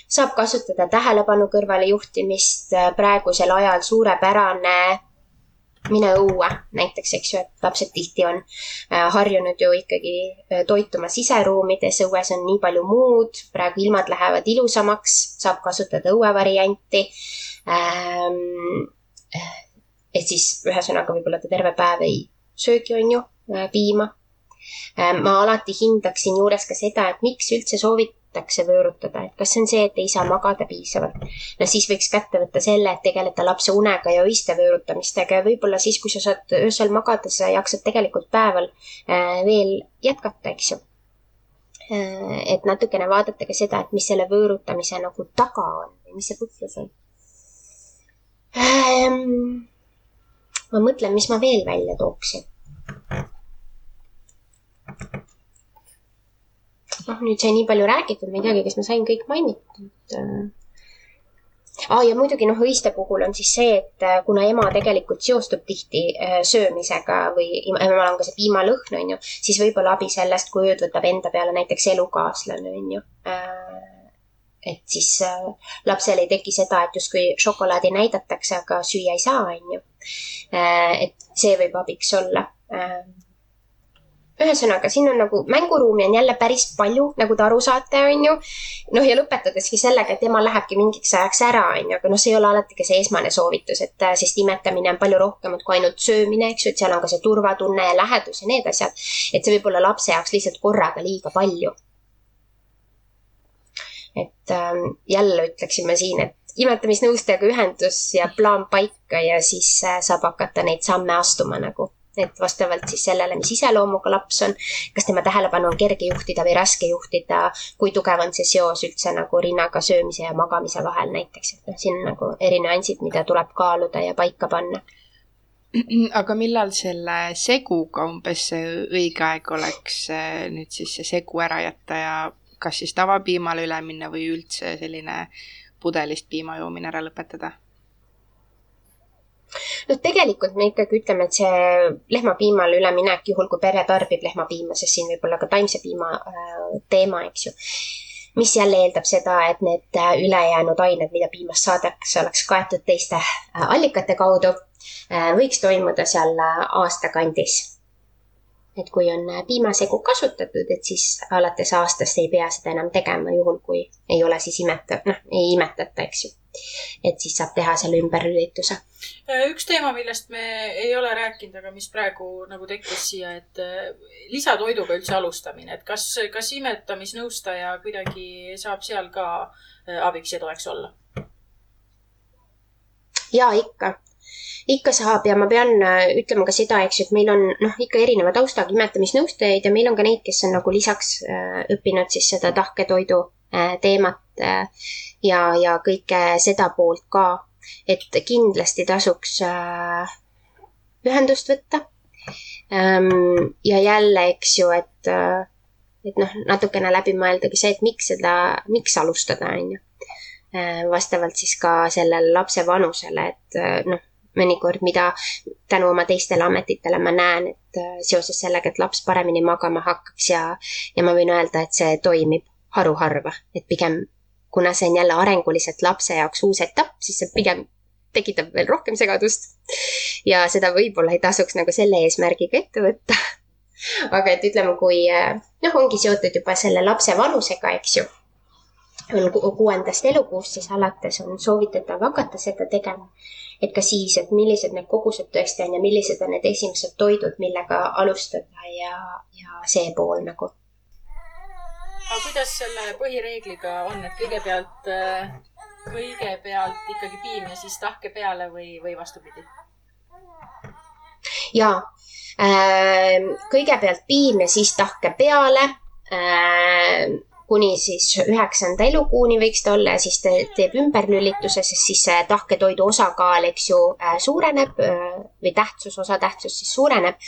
saab kasutada tähelepanu kõrvalejuhtimist, praegusel ajal suurepärane mine õue näiteks, eks ju, et lapsed tihti on äh, harjunud ju ikkagi äh, toituma siseruumides, õues on nii palju muud, praegu ilmad lähevad ilusamaks, saab kasutada õuevarianti ähm,. et siis ühesõnaga võib-olla ta terve päev ei söögi, on ju, äh, piima ähm,. ma alati hindaksin juures ka seda, et miks üldse soovid tahetakse võõrutada, et kas see on see, et ei saa magada piisavalt. no siis võiks kätte võtta selle, et tegeleda lapse unega ja öiste võõrutamistega ja võib-olla siis, kui sa saad öösel magada, sa jaksad tegelikult päeval äh, veel jätkata, eks ju. Äh, et natukene vaadata ka seda, et mis selle võõrutamise nagu taga on või mis see põhjus on. Ähm, ma mõtlen, mis ma veel välja tooksin noh, nüüd sai nii palju räägitud, ma ei teagi, kas ma sain kõik mainitud ah,. ja muidugi noh, õiste puhul on siis see, et äh, kuna ema tegelikult seostub tihti äh, söömisega või emal on ka see piimalõhn, on ju, siis võib-olla abi sellest, kui ööd võtab enda peale näiteks elukaaslane, on ju et siis lapsel ei teki seda, et justkui šokolaadi näidatakse, aga süüa ei saa, on ju. et see võib abiks olla ühesõnaga, siin on nagu mänguruumi on jälle päris palju, nagu te aru saate, on ju. noh, ja lõpetadeski sellega, et ema lähebki mingiks ajaks ära, on ju, aga noh, see ei ole alati ka see esmane soovitus, et äh, sest imetamine on palju rohkemat kui ainult söömine, eks ju, et seal on ka see turvatunne ja lähedus ja need asjad. et see võib olla lapse jaoks lihtsalt korraga liiga palju. et ähm, jälle ütleksin ma siin, et imetamisnõustajaga ühendus ja plaan paika ja siis äh, saab hakata neid samme astuma nagu et vastavalt siis sellele, mis iseloomuga laps on, kas tema tähelepanu on kerge juhtida või raske juhtida, kui tugev on see seos üldse nagu rinnaga söömise ja magamise vahel näiteks, et noh, siin on nagu eri nüansid, mida tuleb kaaluda ja paika panna. aga millal selle seguga umbes õige aeg oleks eh, nüüd siis see segu ära jätta ja kas siis tavapiimale üle minna või üldse selline pudelist piima joomine ära lõpetada? Noh, tegelikult me ikkagi ütleme, et see lehmapiimale üleminek, juhul kui pere tarbib lehmapiima, sest siin võib olla ka taimse piima äh, teema, eks ju. mis jälle eeldab seda, et need äh, ülejäänud ained, mida piimast saadakse, oleks kaetud teiste äh, allikate kaudu, võiks toimuda seal aasta kandis et kui on piimasegu kasutatud, et siis alates aastast ei pea seda enam tegema, juhul kui ei ole siis imeta-, noh, ei imetata, eks ju. et siis saab teha selle ümberlülituse. üks teema, millest me ei ole rääkinud, aga mis praegu nagu tekkis siia, et äh, lisatoiduga üldse alustamine, et kas, kas imetamisnõustaja kuidagi saab seal ka äh, abiks ja toeks olla? ja ikka ikka saab ja ma pean äh, ütlema ka seda, eks ju, et meil on noh, ikka erineva taustaga imetamisnõustajaid ja meil on ka neid, kes on nagu lisaks äh, õppinud siis seda tahketoidu äh, teemat ja, ja kõike seda poolt ka. et kindlasti tasuks ühendust võtta ähm,. ja jälle, eks ju, et et noh, natukene läbi mõeldagi see, et miks seda, miks alustada, on ju. Vastavalt siis ka sellele lapse vanusele, et noh, mõnikord, mida tänu oma teistele ametitele ma näen, et äh, seoses sellega, et laps paremini magama hakkaks ja, ja ma võin öelda, et see toimib haruharva, et pigem kuna see on jälle arenguliselt lapse jaoks uus etapp, siis see pigem tekitab veel rohkem segadust. ja seda võib-olla ei tasuks nagu selle eesmärgiga ette võtta. aga et ütleme, kui äh, noh, ongi seotud juba selle lapse vanusega, eks ju on kuuendast elukuust siis alates on soovitatav hakata seda tegema et ka siis, et millised need kogused tõesti on ja millised on need esimesed toidud, millega alustada ja, ja see pool nagu. aga kuidas selle põhireegliga on, et kõigepealt, äh, kõigepealt ikkagi piim ja siis tahke peale või, või vastupidi? jaa, äh, kõigepealt piim ja siis tahke peale äh, kuni siis üheksanda elukuuni võiks ta olla ja siis ta teeb ümberlülituse, sest siis see tahketoidu osakaal, eks ju, äh, suureneb äh, või tähtsus, osatähtsus siis suureneb.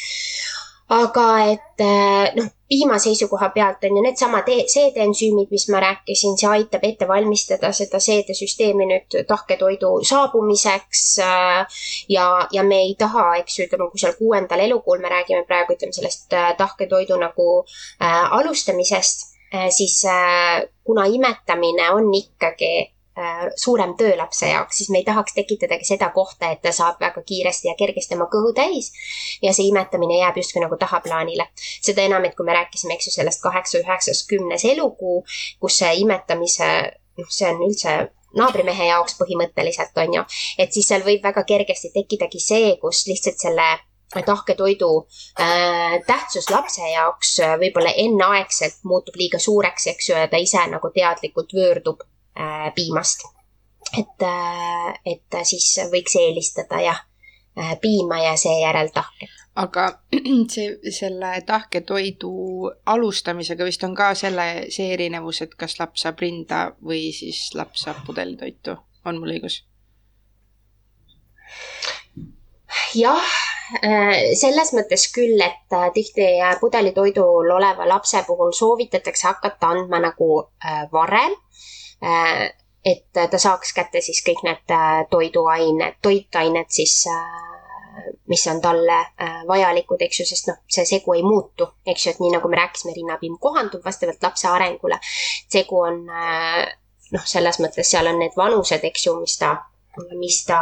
aga et äh, noh, piima seisukoha pealt on ju needsamad seedeensüümid, mis ma rääkisin, see aitab ette valmistada seda seedesüsteemi nüüd tahketoidu saabumiseks. ja, ja me ei taha, eks ju, ütleme, kui seal kuuendal elukuul me räägime praegu, ütleme sellest tahketoidu nagu äh, alustamisest siis äh, kuna imetamine on ikkagi äh, suurem töö lapse jaoks, siis me ei tahaks tekitadagi seda kohta, et ta saab väga kiiresti ja kergesti oma kõhu täis ja see imetamine jääb justkui nagu tahaplaanile. seda enam, et kui me rääkisime, eks ju, sellest kaheksa, üheksas, kümnes elukuu, kus see imetamise, noh, see on üldse naabrimehe jaoks põhimõtteliselt on ju, et siis seal võib väga kergesti tekkidagi see, kus lihtsalt selle tahketoidu äh, tähtsus lapse jaoks äh, võib-olla enneaegselt muutub liiga suureks, eks ju, ja ta ise nagu teadlikult võõrdub äh, piimast. et äh,, et siis võiks eelistada jah äh,, piima ja seejärel tahket. aga see, selle tahketoidu alustamisega vist on ka selle, see erinevus, et kas laps saab rinda või siis laps saab pudelitoitu, on mul õigus? jah selles mõttes küll, et äh, tihti pudelitoidul oleva lapse puhul soovitatakse hakata andma nagu äh, varem. et ta saaks kätte siis kõik need toiduained, toitained siis, mis on talle vajalikud, eks ju, sest noh, see segu ei muutu, eks ju, et nii nagu me rääkisime, rinnapiim kohandub vastavalt lapse arengule. segu on noh, selles mõttes seal on need vanused, eks ju, mis ta mis ta,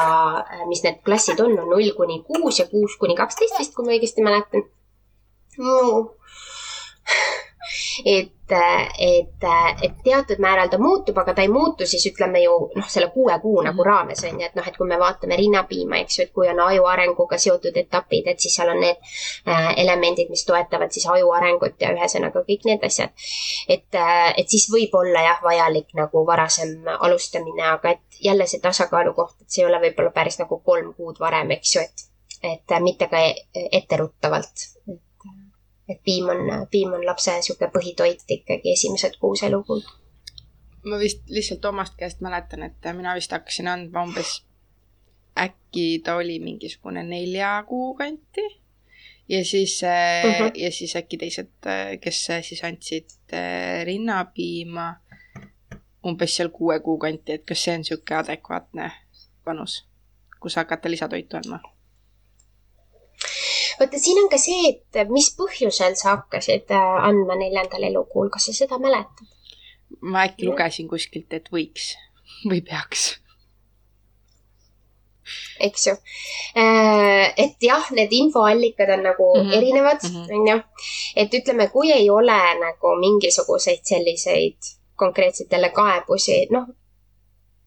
mis need klassid on, on null kuni kuus ja kuus kuni kaksteist vist, kui ma õigesti mäletan. No et, et, et teatud määral ta muutub, aga ta ei muutu siis ütleme ju noh, selle kuue kuu nagu mhm. raames on ju, et noh, et kui me vaatame rinnapiima, eks ju, et kui on aju arenguga seotud etapid, et siis seal on need äh, elemendid, mis toetavad siis aju arengut ja ühesõnaga kõik need asjad. et, äh, et siis võib olla jah, vajalik nagu varasem alustamine, aga et jälle see tasakaalu koht, et see ei ole võib-olla päris nagu kolm kuud varem, eks ju, et, et mitte ka etteruttavalt et piim on, piim on lapse niisugune põhitoit ikkagi esimesed kuus elukuud. ma vist lihtsalt omast käest mäletan, et mina vist hakkasin andma umbes, äkki ta oli mingisugune nelja kuu kanti. ja siis uh, mhm. -huh. ja siis äkki teised, kes siis andsid äh, rinnapiima umbes seal kuue kuu kanti, et kas see on niisugune adekvaatne vanus, kus hakata lisatoitu andma vaata, siin on ka see, et mis põhjusel sa hakkasid äh, andma neljandal elukuul, kas sa seda mäletad? ma äkki lugesin kuskilt, et võiks või peaks. eks ju. Äh, et jah, need infoallikad on nagu mm -hmm. erinevad, onju. et ütleme, kui ei ole nagu mingisuguseid selliseid konkreetselt jälle kaebusi, noh,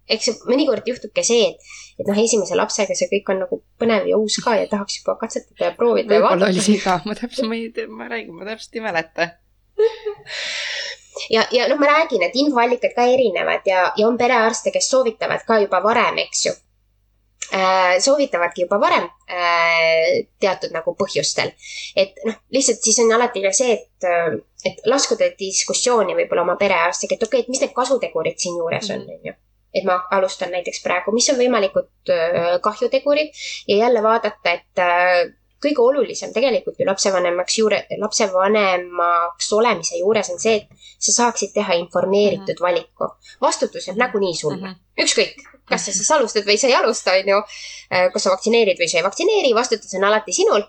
eks mõnikord juhtubki see, et, et noh, esimese lapsega see kõik on nagu põnev ja uus ka ja tahaks juba katsetada ja proovida. võib-olla oli see ka, ma täpselt, ma ei tea, ma räägin, ma täpselt ei mäleta ja, ja noh, ma räägin, et infoallikad ka erinevad ja, ja on perearste, kes soovitavad ka juba varem, eks ju äh,. soovitavadki juba varem äh, teatud nagu põhjustel. et noh, lihtsalt siis on alati ka see, et, äh, et laskuda diskussiooni võib-olla oma perearstiga, et okei okay,, et mis need kasutegurid siinjuures on, on ju et ma alustan näiteks praegu, mis on võimalikud äh, kahjutegurid ja jälle vaadata, et äh, kõige olulisem tegelikult ju lapsevanemaks juure, lapsevanemaks olemise juures on see, et sa saaksid teha informeeritud mm -hmm. valiku. vastutus jääb nagunii sulle mm, -hmm. ükskõik, kas sa siis alustad või sa ei alusta, on ju. Äh, kas sa vaktsineerid või sa ei vaktsineeri, vastutus on alati sinul.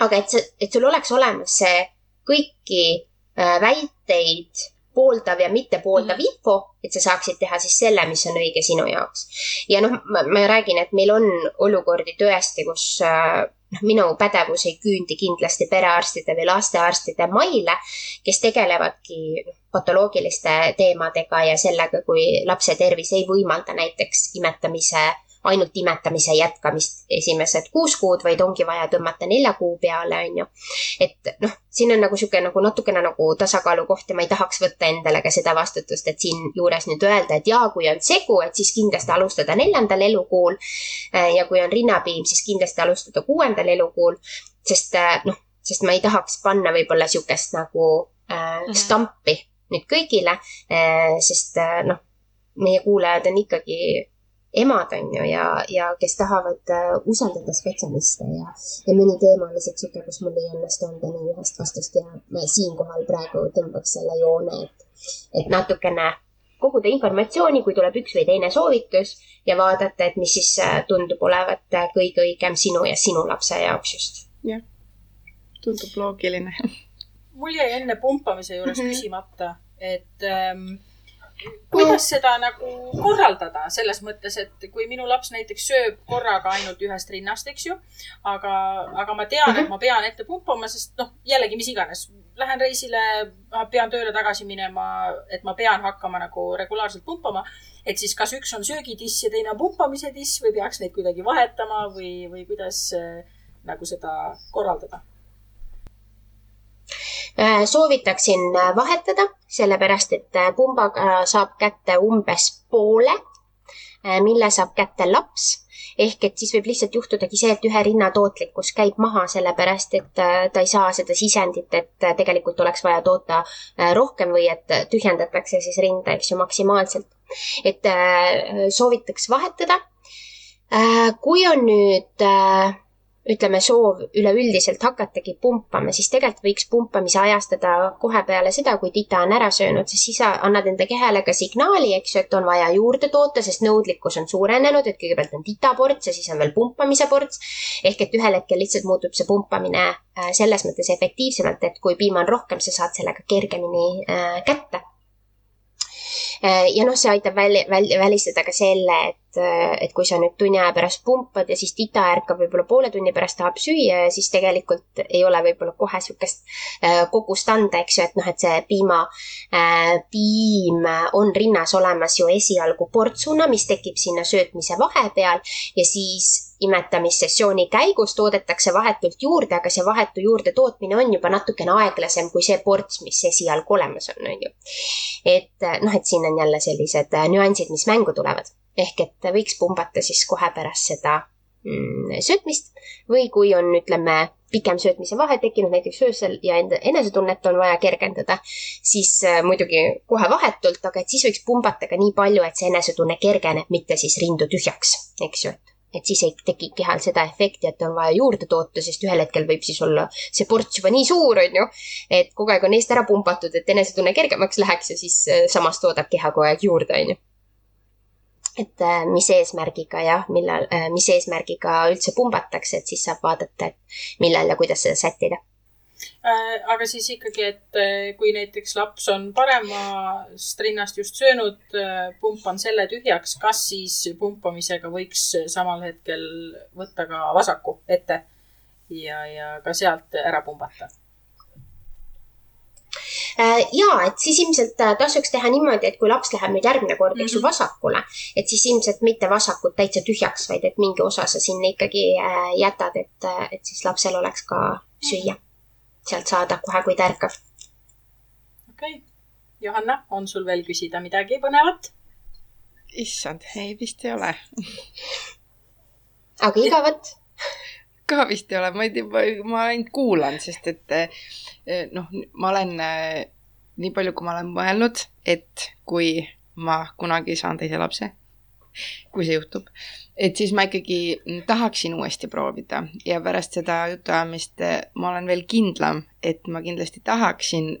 aga et sa, et sul oleks olemas see kõiki väiteid pooldav ja mittepooldav mm -hmm. info, et sa saaksid teha siis selle, mis on õige sinu jaoks. ja noh, ma räägin, et meil on olukordi tõesti, kus äh, noh, minu pädevus ei küündi kindlasti perearstide või lastearstide maile, kes tegelevadki noh, patoloogiliste teemadega ja sellega, kui lapse tervis ei võimalda näiteks imetamise ainult imetamise jätkamist esimesed kuus kuud, vaid ongi vaja tõmmata nelja kuu peale, on ju. et noh, siin on nagu sihuke nagu natukene nagu tasakaalukoht ja ma ei tahaks võtta endale ka seda vastutust, et siinjuures nüüd öelda, et jaa, kui on segu, et siis kindlasti alustada neljandal elukuul. Ja kui on rinnapiim, siis kindlasti alustada kuuendal elukuul, sest noh, sest ma ei tahaks panna võib-olla sihukest nagu äh, mhm. stampi nüüd kõigile äh,, sest äh, noh, meie kuulajad on ikkagi emad, on ju, ja, ja kes tahavad uh, usaldada spetsialiste ja, ja mõni teema on lihtsalt sihuke, kus mul ei õnnestu anda nii ühest vastust ja ma siinkohal praegu tõmbaks selle joone, et, et natukene koguda informatsiooni, kui tuleb üks või teine soovitus ja vaadata, et mis siis äh, tundub olevat äh, kõige õigem sinu ja sinu lapse jaoks just. jah, tundub loogiline mul jäi enne pumpamise juures -hmm. küsimata, et ähm, kuidas seda nagu korraldada selles mõttes, et kui minu laps näiteks sööb korraga ainult ühest rinnast, eks ju, aga, aga ma tean, et mhm. ma pean ette pumpama, sest noh, jällegi mis iganes, lähen reisile, pean tööle tagasi minema, et ma pean hakkama nagu regulaarselt pumpama. et siis kas üks on söögitiss ja teine on pumpamise tiss või peaks neid kuidagi vahetama või, või kuidas äh, nagu seda korraldada? Äh, soovitaksin äh, vahetada, sellepärast et äh, pumbaga saab kätte umbes poole, mille saab kätte laps ehk et siis võib lihtsalt juhtudagi see, et ühe rinna tootlikkus käib maha, sellepärast et ta ei saa seda sisendit, et tegelikult oleks vaja toota rohkem või et tühjendatakse siis rinda, eks ju, maksimaalselt. et soovitaks vahetada. kui on nüüd ütleme, soov üleüldiselt hakatagi pumpama, siis tegelikult võiks pumpamise ajastada kohe peale seda, kui tita on ära söönud, sest siis sa annad enda kehale ka signaali, eks ju, et on vaja juurde toota, sest nõudlikkus on suurenenud, et kõigepealt on titaports ja siis on veel pumpamise ports. ehk et ühel hetkel lihtsalt muutub see pumpamine äh, selles mõttes efektiivsemalt, et kui piima on rohkem, sa saad sellega kergemini äh, kätte ja noh, see aitab välja, välja, välistada ka selle, et, äh, et kui sa nüüd tunni aja pärast pumpad ja siis tita ärkab võib-olla poole tunni pärast tahab süüa ja siis tegelikult ei ole võib-olla kohe sihukest äh, kogust anda, eks ju, et noh, et see piima, piim on rinnas olemas ju esialgu portsuna, mis tekib sinna söötmise vahepeal ja siis imetamissessiooni käigus toodetakse vahetult juurde, aga see vahetu juurde tootmine on juba natukene aeglasem kui see ports, mis esialgu olemas on, on ju. et noh, et siin on jälle sellised äh, nüansid, mis mängu tulevad. ehk et võiks pumbata siis kohe pärast seda mm, söötmist või kui on, ütleme, pikem söötmise vahe tekkinud näiteks öösel ja enda enesetunnet on vaja kergendada, siis äh, muidugi kohe vahetult, aga et siis võiks pumbata ka nii palju, et see enesetunne kergeneb, mitte siis rindu tühjaks, eks ju, et et siis ei teki kehal seda efekti, et on vaja juurde toota, sest ühel hetkel võib siis olla see ports juba nii suur, on ju, et kogu aeg on eest ära pumpatud, et enesetunne kergemaks läheks ja siis äh, samas toodab keha kogu aeg juurde, on ju. et äh, mis eesmärgiga jah, millal, äh, mis eesmärgiga üldse pumbatakse, et siis saab vaadata, et millal ja kuidas seda sättida aga siis ikkagi, et äh, kui näiteks laps on paremast rinnast just söönud, äh, pumpan selle tühjaks, kas siis pumpamisega võiks samal hetkel võtta ka vasaku ette ja, ja ka sealt ära pumbata? ja, et siis ilmselt tasuks teha niimoodi, et kui laps läheb nüüd järgmine kord, eks ju, mhm. vasakule, et siis ilmselt mitte vasakut täitsa tühjaks, vaid et mingi osa sa sinna ikkagi jätad, et, et siis lapsel oleks ka süüa mm sealt saada kohe, kui ta ärkab. okei okay., Johanna, on sul veel küsida midagi põnevat? issand, ei vist ei ole aga igavat? ka vist ei ole, ma ei tea, ma ainult kuulan, sest et eh, noh, ma olen eh, nii palju, kui ma olen mõelnud, et kui ma kunagi saan teise lapse, kui see juhtub, et siis ma ikkagi tahaksin uuesti proovida ja pärast seda jutuajamist eh, ma olen veel kindlam, et ma kindlasti tahaksin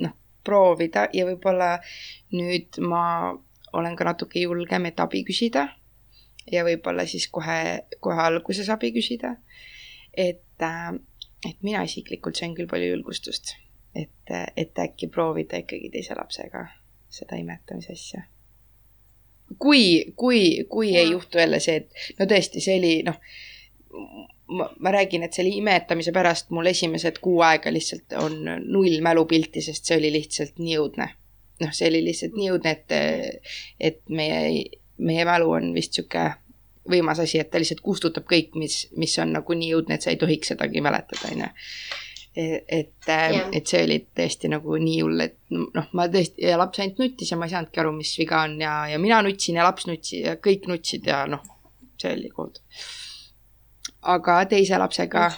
noh, proovida ja võib-olla nüüd ma olen ka natuke julgem, et abi küsida. ja võib-olla siis kohe, kohe alguses abi küsida. et, äh, et mina isiklikult sain küll palju julgustust, et, et äkki proovida ikkagi teise lapsega seda imetamise asja kui, kui, kui ja. ei juhtu jälle see, et no tõesti, see oli noh, ma, ma räägin, et selle imetamise pärast mul esimesed kuu aega lihtsalt on null mälupilti, sest see oli lihtsalt nii õudne. noh, see oli lihtsalt nii õudne, et, et meie, meie mälu on vist sihuke võimas asi, et ta lihtsalt kustutab kõik, mis, mis on nagu nii õudne, et sa ei tohiks sedagi mäletada, on ju et, yeah. et see oli tõesti nagu nii hull, et noh, ma tõesti ja laps ainult nuttis ja ma ei saanudki aru, mis viga on ja, ja mina nutsin ja laps nutsis ja kõik nutsid ja noh, see oli kohutav. aga teise lapsega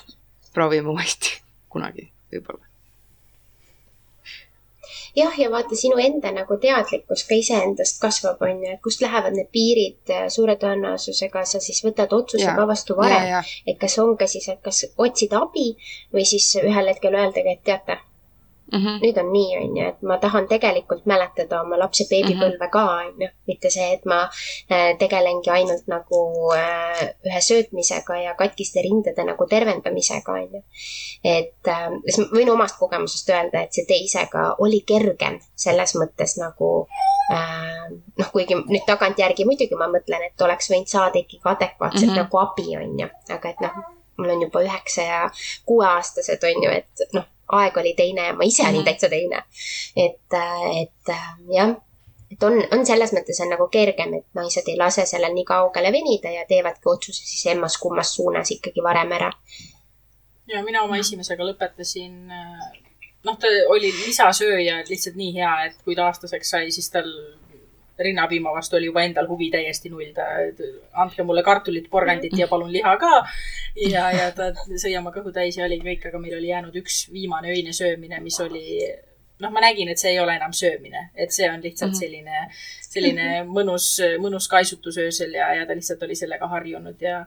proovime uuesti kunagi võib-olla jah, ja vaata sinu enda nagu teadlikkus ka iseendast kasvab, on ju, et kust lähevad need piirid, äh, suure tõenäosusega sa siis võtad otsuse ja. ka vastu varem. et kas on ka siis, et kas otsida abi või siis ühel hetkel öeldagi, et teate Mm -hmm. nüüd on nii, on ju, et ma tahan tegelikult mäletada oma lapse beebipõlve -hmm. ka, on ju, mitte see, et ma äh, tegelengi ainult nagu äh, ühe söötmisega ja katkiste rindade nagu tervendamisega, on ju. et äh, ma võin omast kogemusest öelda, et see teisega oli kergem selles mõttes nagu noh, kuigi nüüd tagantjärgi muidugi ma mõtlen, et oleks võinud saada ikkagi adekvaatselt mm -hmm. nagu abi, on ju, aga et noh, mul on juba üheksa ja kuueaastased, on ju, et noh aeg oli teine ja ma ise olin -hmm. täitsa teine. et, et äh, jah, et on, on selles mõttes on nagu kergem, et naised ei lase sellel nii kaugele venida ja teevadki otsuse siis emmas-kummas suunas ikkagi varem ära. ja mina oma esimesega lõpetasin, äh, noh, ta oli lisasööja, et lihtsalt nii hea, et kui ta aastaseks sai, siis tal rinnapiima vastu oli juba endal huvi täiesti null, ta, andke mulle kartulit, porgandit ja palun liha ka. ja, ja ta sõi oma kõhu täis ja oli kõik, aga meil oli jäänud üks viimane öine söömine, mis oli noh, ma nägin, et see ei ole enam söömine, et see on lihtsalt mhm. selline, selline mõnus, mõnus kaisutus öösel ja, ja ta lihtsalt oli sellega harjunud ja,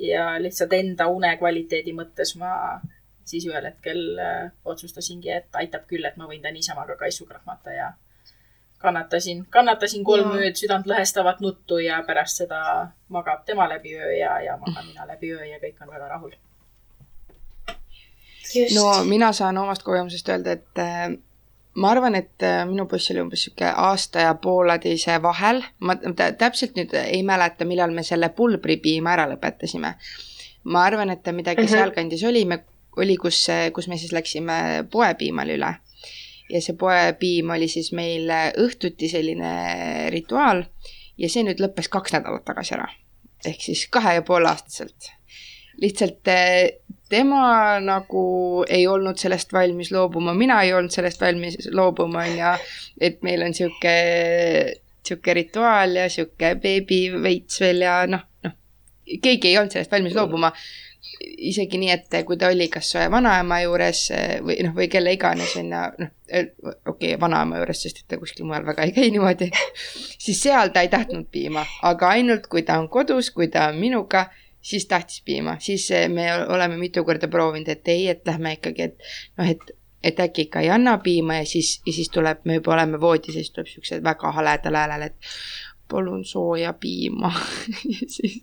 ja lihtsalt enda unekvaliteedi mõttes ma siis ühel hetkel äh, otsustasingi, et aitab küll, et ma võin ta niisama ka kaisu krahmata ja kannatasin, kannatasin kolm ja. ööd südantlõhestavat nuttu ja pärast seda magab tema läbi öö ja, ja magan mina läbi öö ja kõik on väga rahul. no mina saan omast kogemusest öelda, et äh, ma arvan, et äh, minu poiss oli umbes sihuke aasta ja pooleteise vahel, ma täpselt nüüd ei mäleta, millal me selle pulbripiima ära lõpetasime. ma arvan, et ta midagi mm -hmm. sealkandis oli, me, oli, kus, kus me siis läksime poepiimale üle ja see poepiim oli siis meil õhtuti selline rituaal ja see nüüd lõppes kaks nädalat tagasi ära. ehk siis kahe ja poole aastaselt. lihtsalt eh, tema nagu ei olnud sellest valmis loobuma, mina ei olnud sellest valmis loobuma, on ju, et meil on sihuke, sihuke rituaal ja sihuke beebiveits veel ja noh, noh, keegi ei olnud sellest valmis loobuma isegi nii, et kui ta oli kas vanaema juures eh, või noh, või kelle iganes on ju, noh, eh, okei okay,, vanaema juures, sest et ta kuskil mujal väga ei käi niimoodi, siis seal ta ei tahtnud piima, aga ainult kui ta on kodus, kui ta on minuga, siis tahtis piima, siis eh, me oleme mitu korda proovinud, et ei, et lähme ikkagi, et noh, et et äkki ikka ei anna piima ja siis, ja siis tuleb, me juba oleme voodis ja siis tuleb siuksed väga haledal häälel, et palun sooja piima. Siis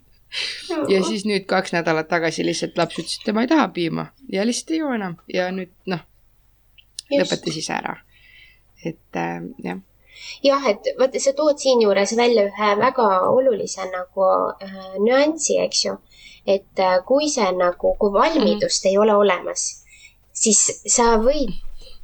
ja siis nüüd kaks nädalat tagasi lihtsalt laps ütles, et tema ei taha piima ja lihtsalt ei joo enam ja nüüd noh, lõpetas ise ära. et äh, jah, jah, et vaata, sa tood siinjuures välja ühe väga olulise nagu äh, nüansi, eks ju. et äh, kui see nagu, kui valmidust mm -hmm. ei ole olemas, siis sa võid,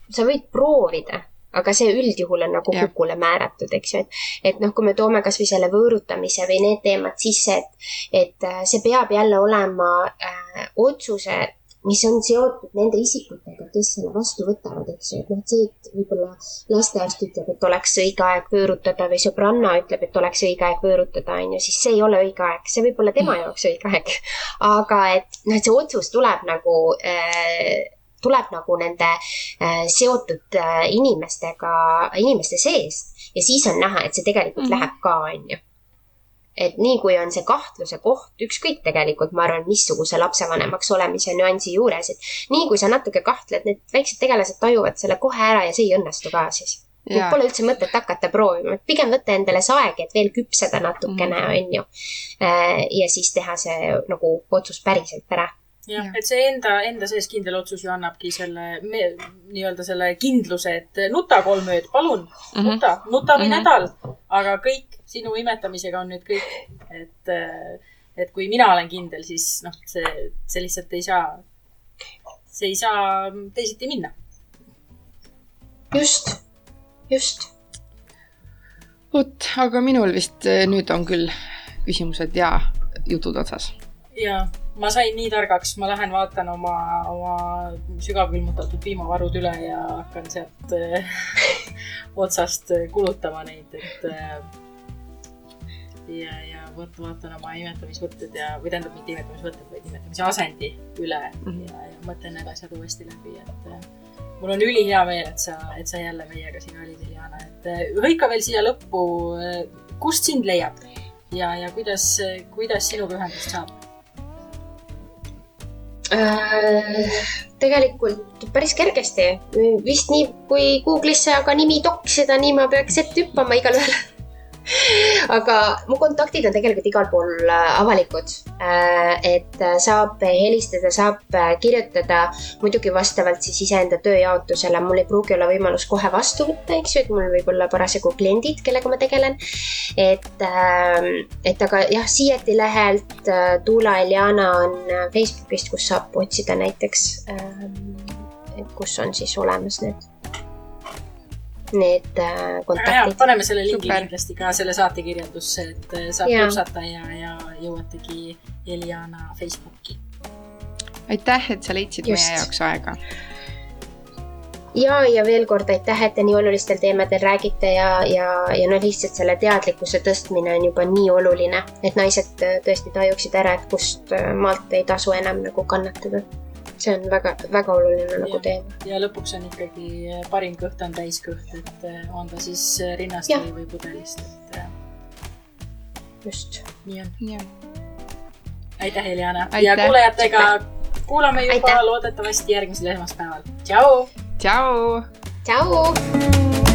sa võid proovida, aga see üldjuhul on nagu Jah. hukule määratud, eks ju, et, et noh, kui me toome kasvõi selle võõrutamise või need teemad sisse, et, et äh, see peab jälle olema äh, otsuse mis on seotud nende isikutega, kes selle vastu võtavad, eks ju, et noh, et see, et võib-olla lastearst ütleb, et oleks õige aeg võõrutada või sõbranna ütleb, et oleks õige aeg võõrutada, on ju, siis see ei ole õige aeg, see võib olla tema jaoks õige aeg. aga et noh, et see otsus tuleb nagu äh, tuleb nagu nende äh, seotud äh, inimestega, inimeste seest ja siis on näha, et see tegelikult mm. -hmm. läheb ka, on ju et nii kui on see kahtluse koht, ükskõik tegelikult, ma arvan, missuguse lapsevanemaks olemise nüansi juures, et nii kui sa natuke kahtled, need väiksed tegelased tajuvad selle kohe ära ja see ei õnnestu ka siis. ja Pole üldse mõtet hakata proovima, et pigem võtta endale see aeg, et veel küpseda natukene, on ju. ja siis teha see nagu otsus päriselt ära. Jah Jah., et see enda, enda sees kindel otsus ju annabki selle nii-öelda selle kindluse, et nuta kolm ööd, palun, Mhm. nuta, nuta või Mhm. nädal, aga kõik sinu imetamisega on nüüd kõik, et, et kui mina olen kindel, siis noh, see, see lihtsalt ei saa, see ei saa teisiti minna. just, just. vot, aga minul vist äh, nüüd on küll küsimused ja jutud otsas. ja ma sain nii targaks, ma lähen vaatan oma, oma sügavkülmutatud piimavarud üle ja hakkan sealt äh, otsast äh, kulutama neid, et äh, ja, ja vot vaatan oma imetamisvõtted ja, või tähendab mitte imetamisvõtted, vaid imetamise asendi üle mm. -hmm. ja, ja mõtlen need asjad uuesti läbi, et äh, mul on ülihea meel, et sa, et sa jälle meiega siin olid, Iljana, et hõika veel siia lõppu, kust sind leiab ja, ja kuidas, kuidas sinuga ühendust saab? Äh, tegelikult päris kergesti, vist nii, kui Google'isse aga nimi toksida, nii ma peaks ette hüppama igalühel. aga mu kontaktid on tegelikult igal pool äh, avalikud. et äh, saab helistada, saab äh, kirjutada, muidugi vastavalt siis iseenda tööjaotusele, mul ei pruugi olla võimalus kohe vastu võtta, eks ju, et mul võib olla parasjagu kliendid, kellega ma tegelen. et, et aga jah, Sieti lehelt äh, Tuula Eljana on äh, Facebookist, kus saab otsida näiteks, kus on siis olemas need, need äh, hea, kontaktid. paneme selle lingi Super. kindlasti ka selle saate kirjandusse, et äh, saab klõpsata ja, ja jõuategi Eliana Facebooki. aitäh, et sa leidsid Just. meie jaoks aega. ja, ja veel kord aitäh, et te nii olulistel teemadel räägite ja, ja, ja noh, lihtsalt selle teadlikkuse tõstmine on juba nii oluline, et naised tõesti tajuksid ära, et kust äh, maalt ei tasu enam nagu kannatada. See on väga, väga oluline nagu teema. ja lõpuks on ikkagi äh, parim kõht on täiskõht, et äh, on ta siis rinnast Jah. või, või pudelist, et äh, just. nii on. aitäh, Eliana. Ja kuulajatega kuulame juba Aitäh. loodetavasti järgmisel esmaspäeval. tšau. tšau. tšau.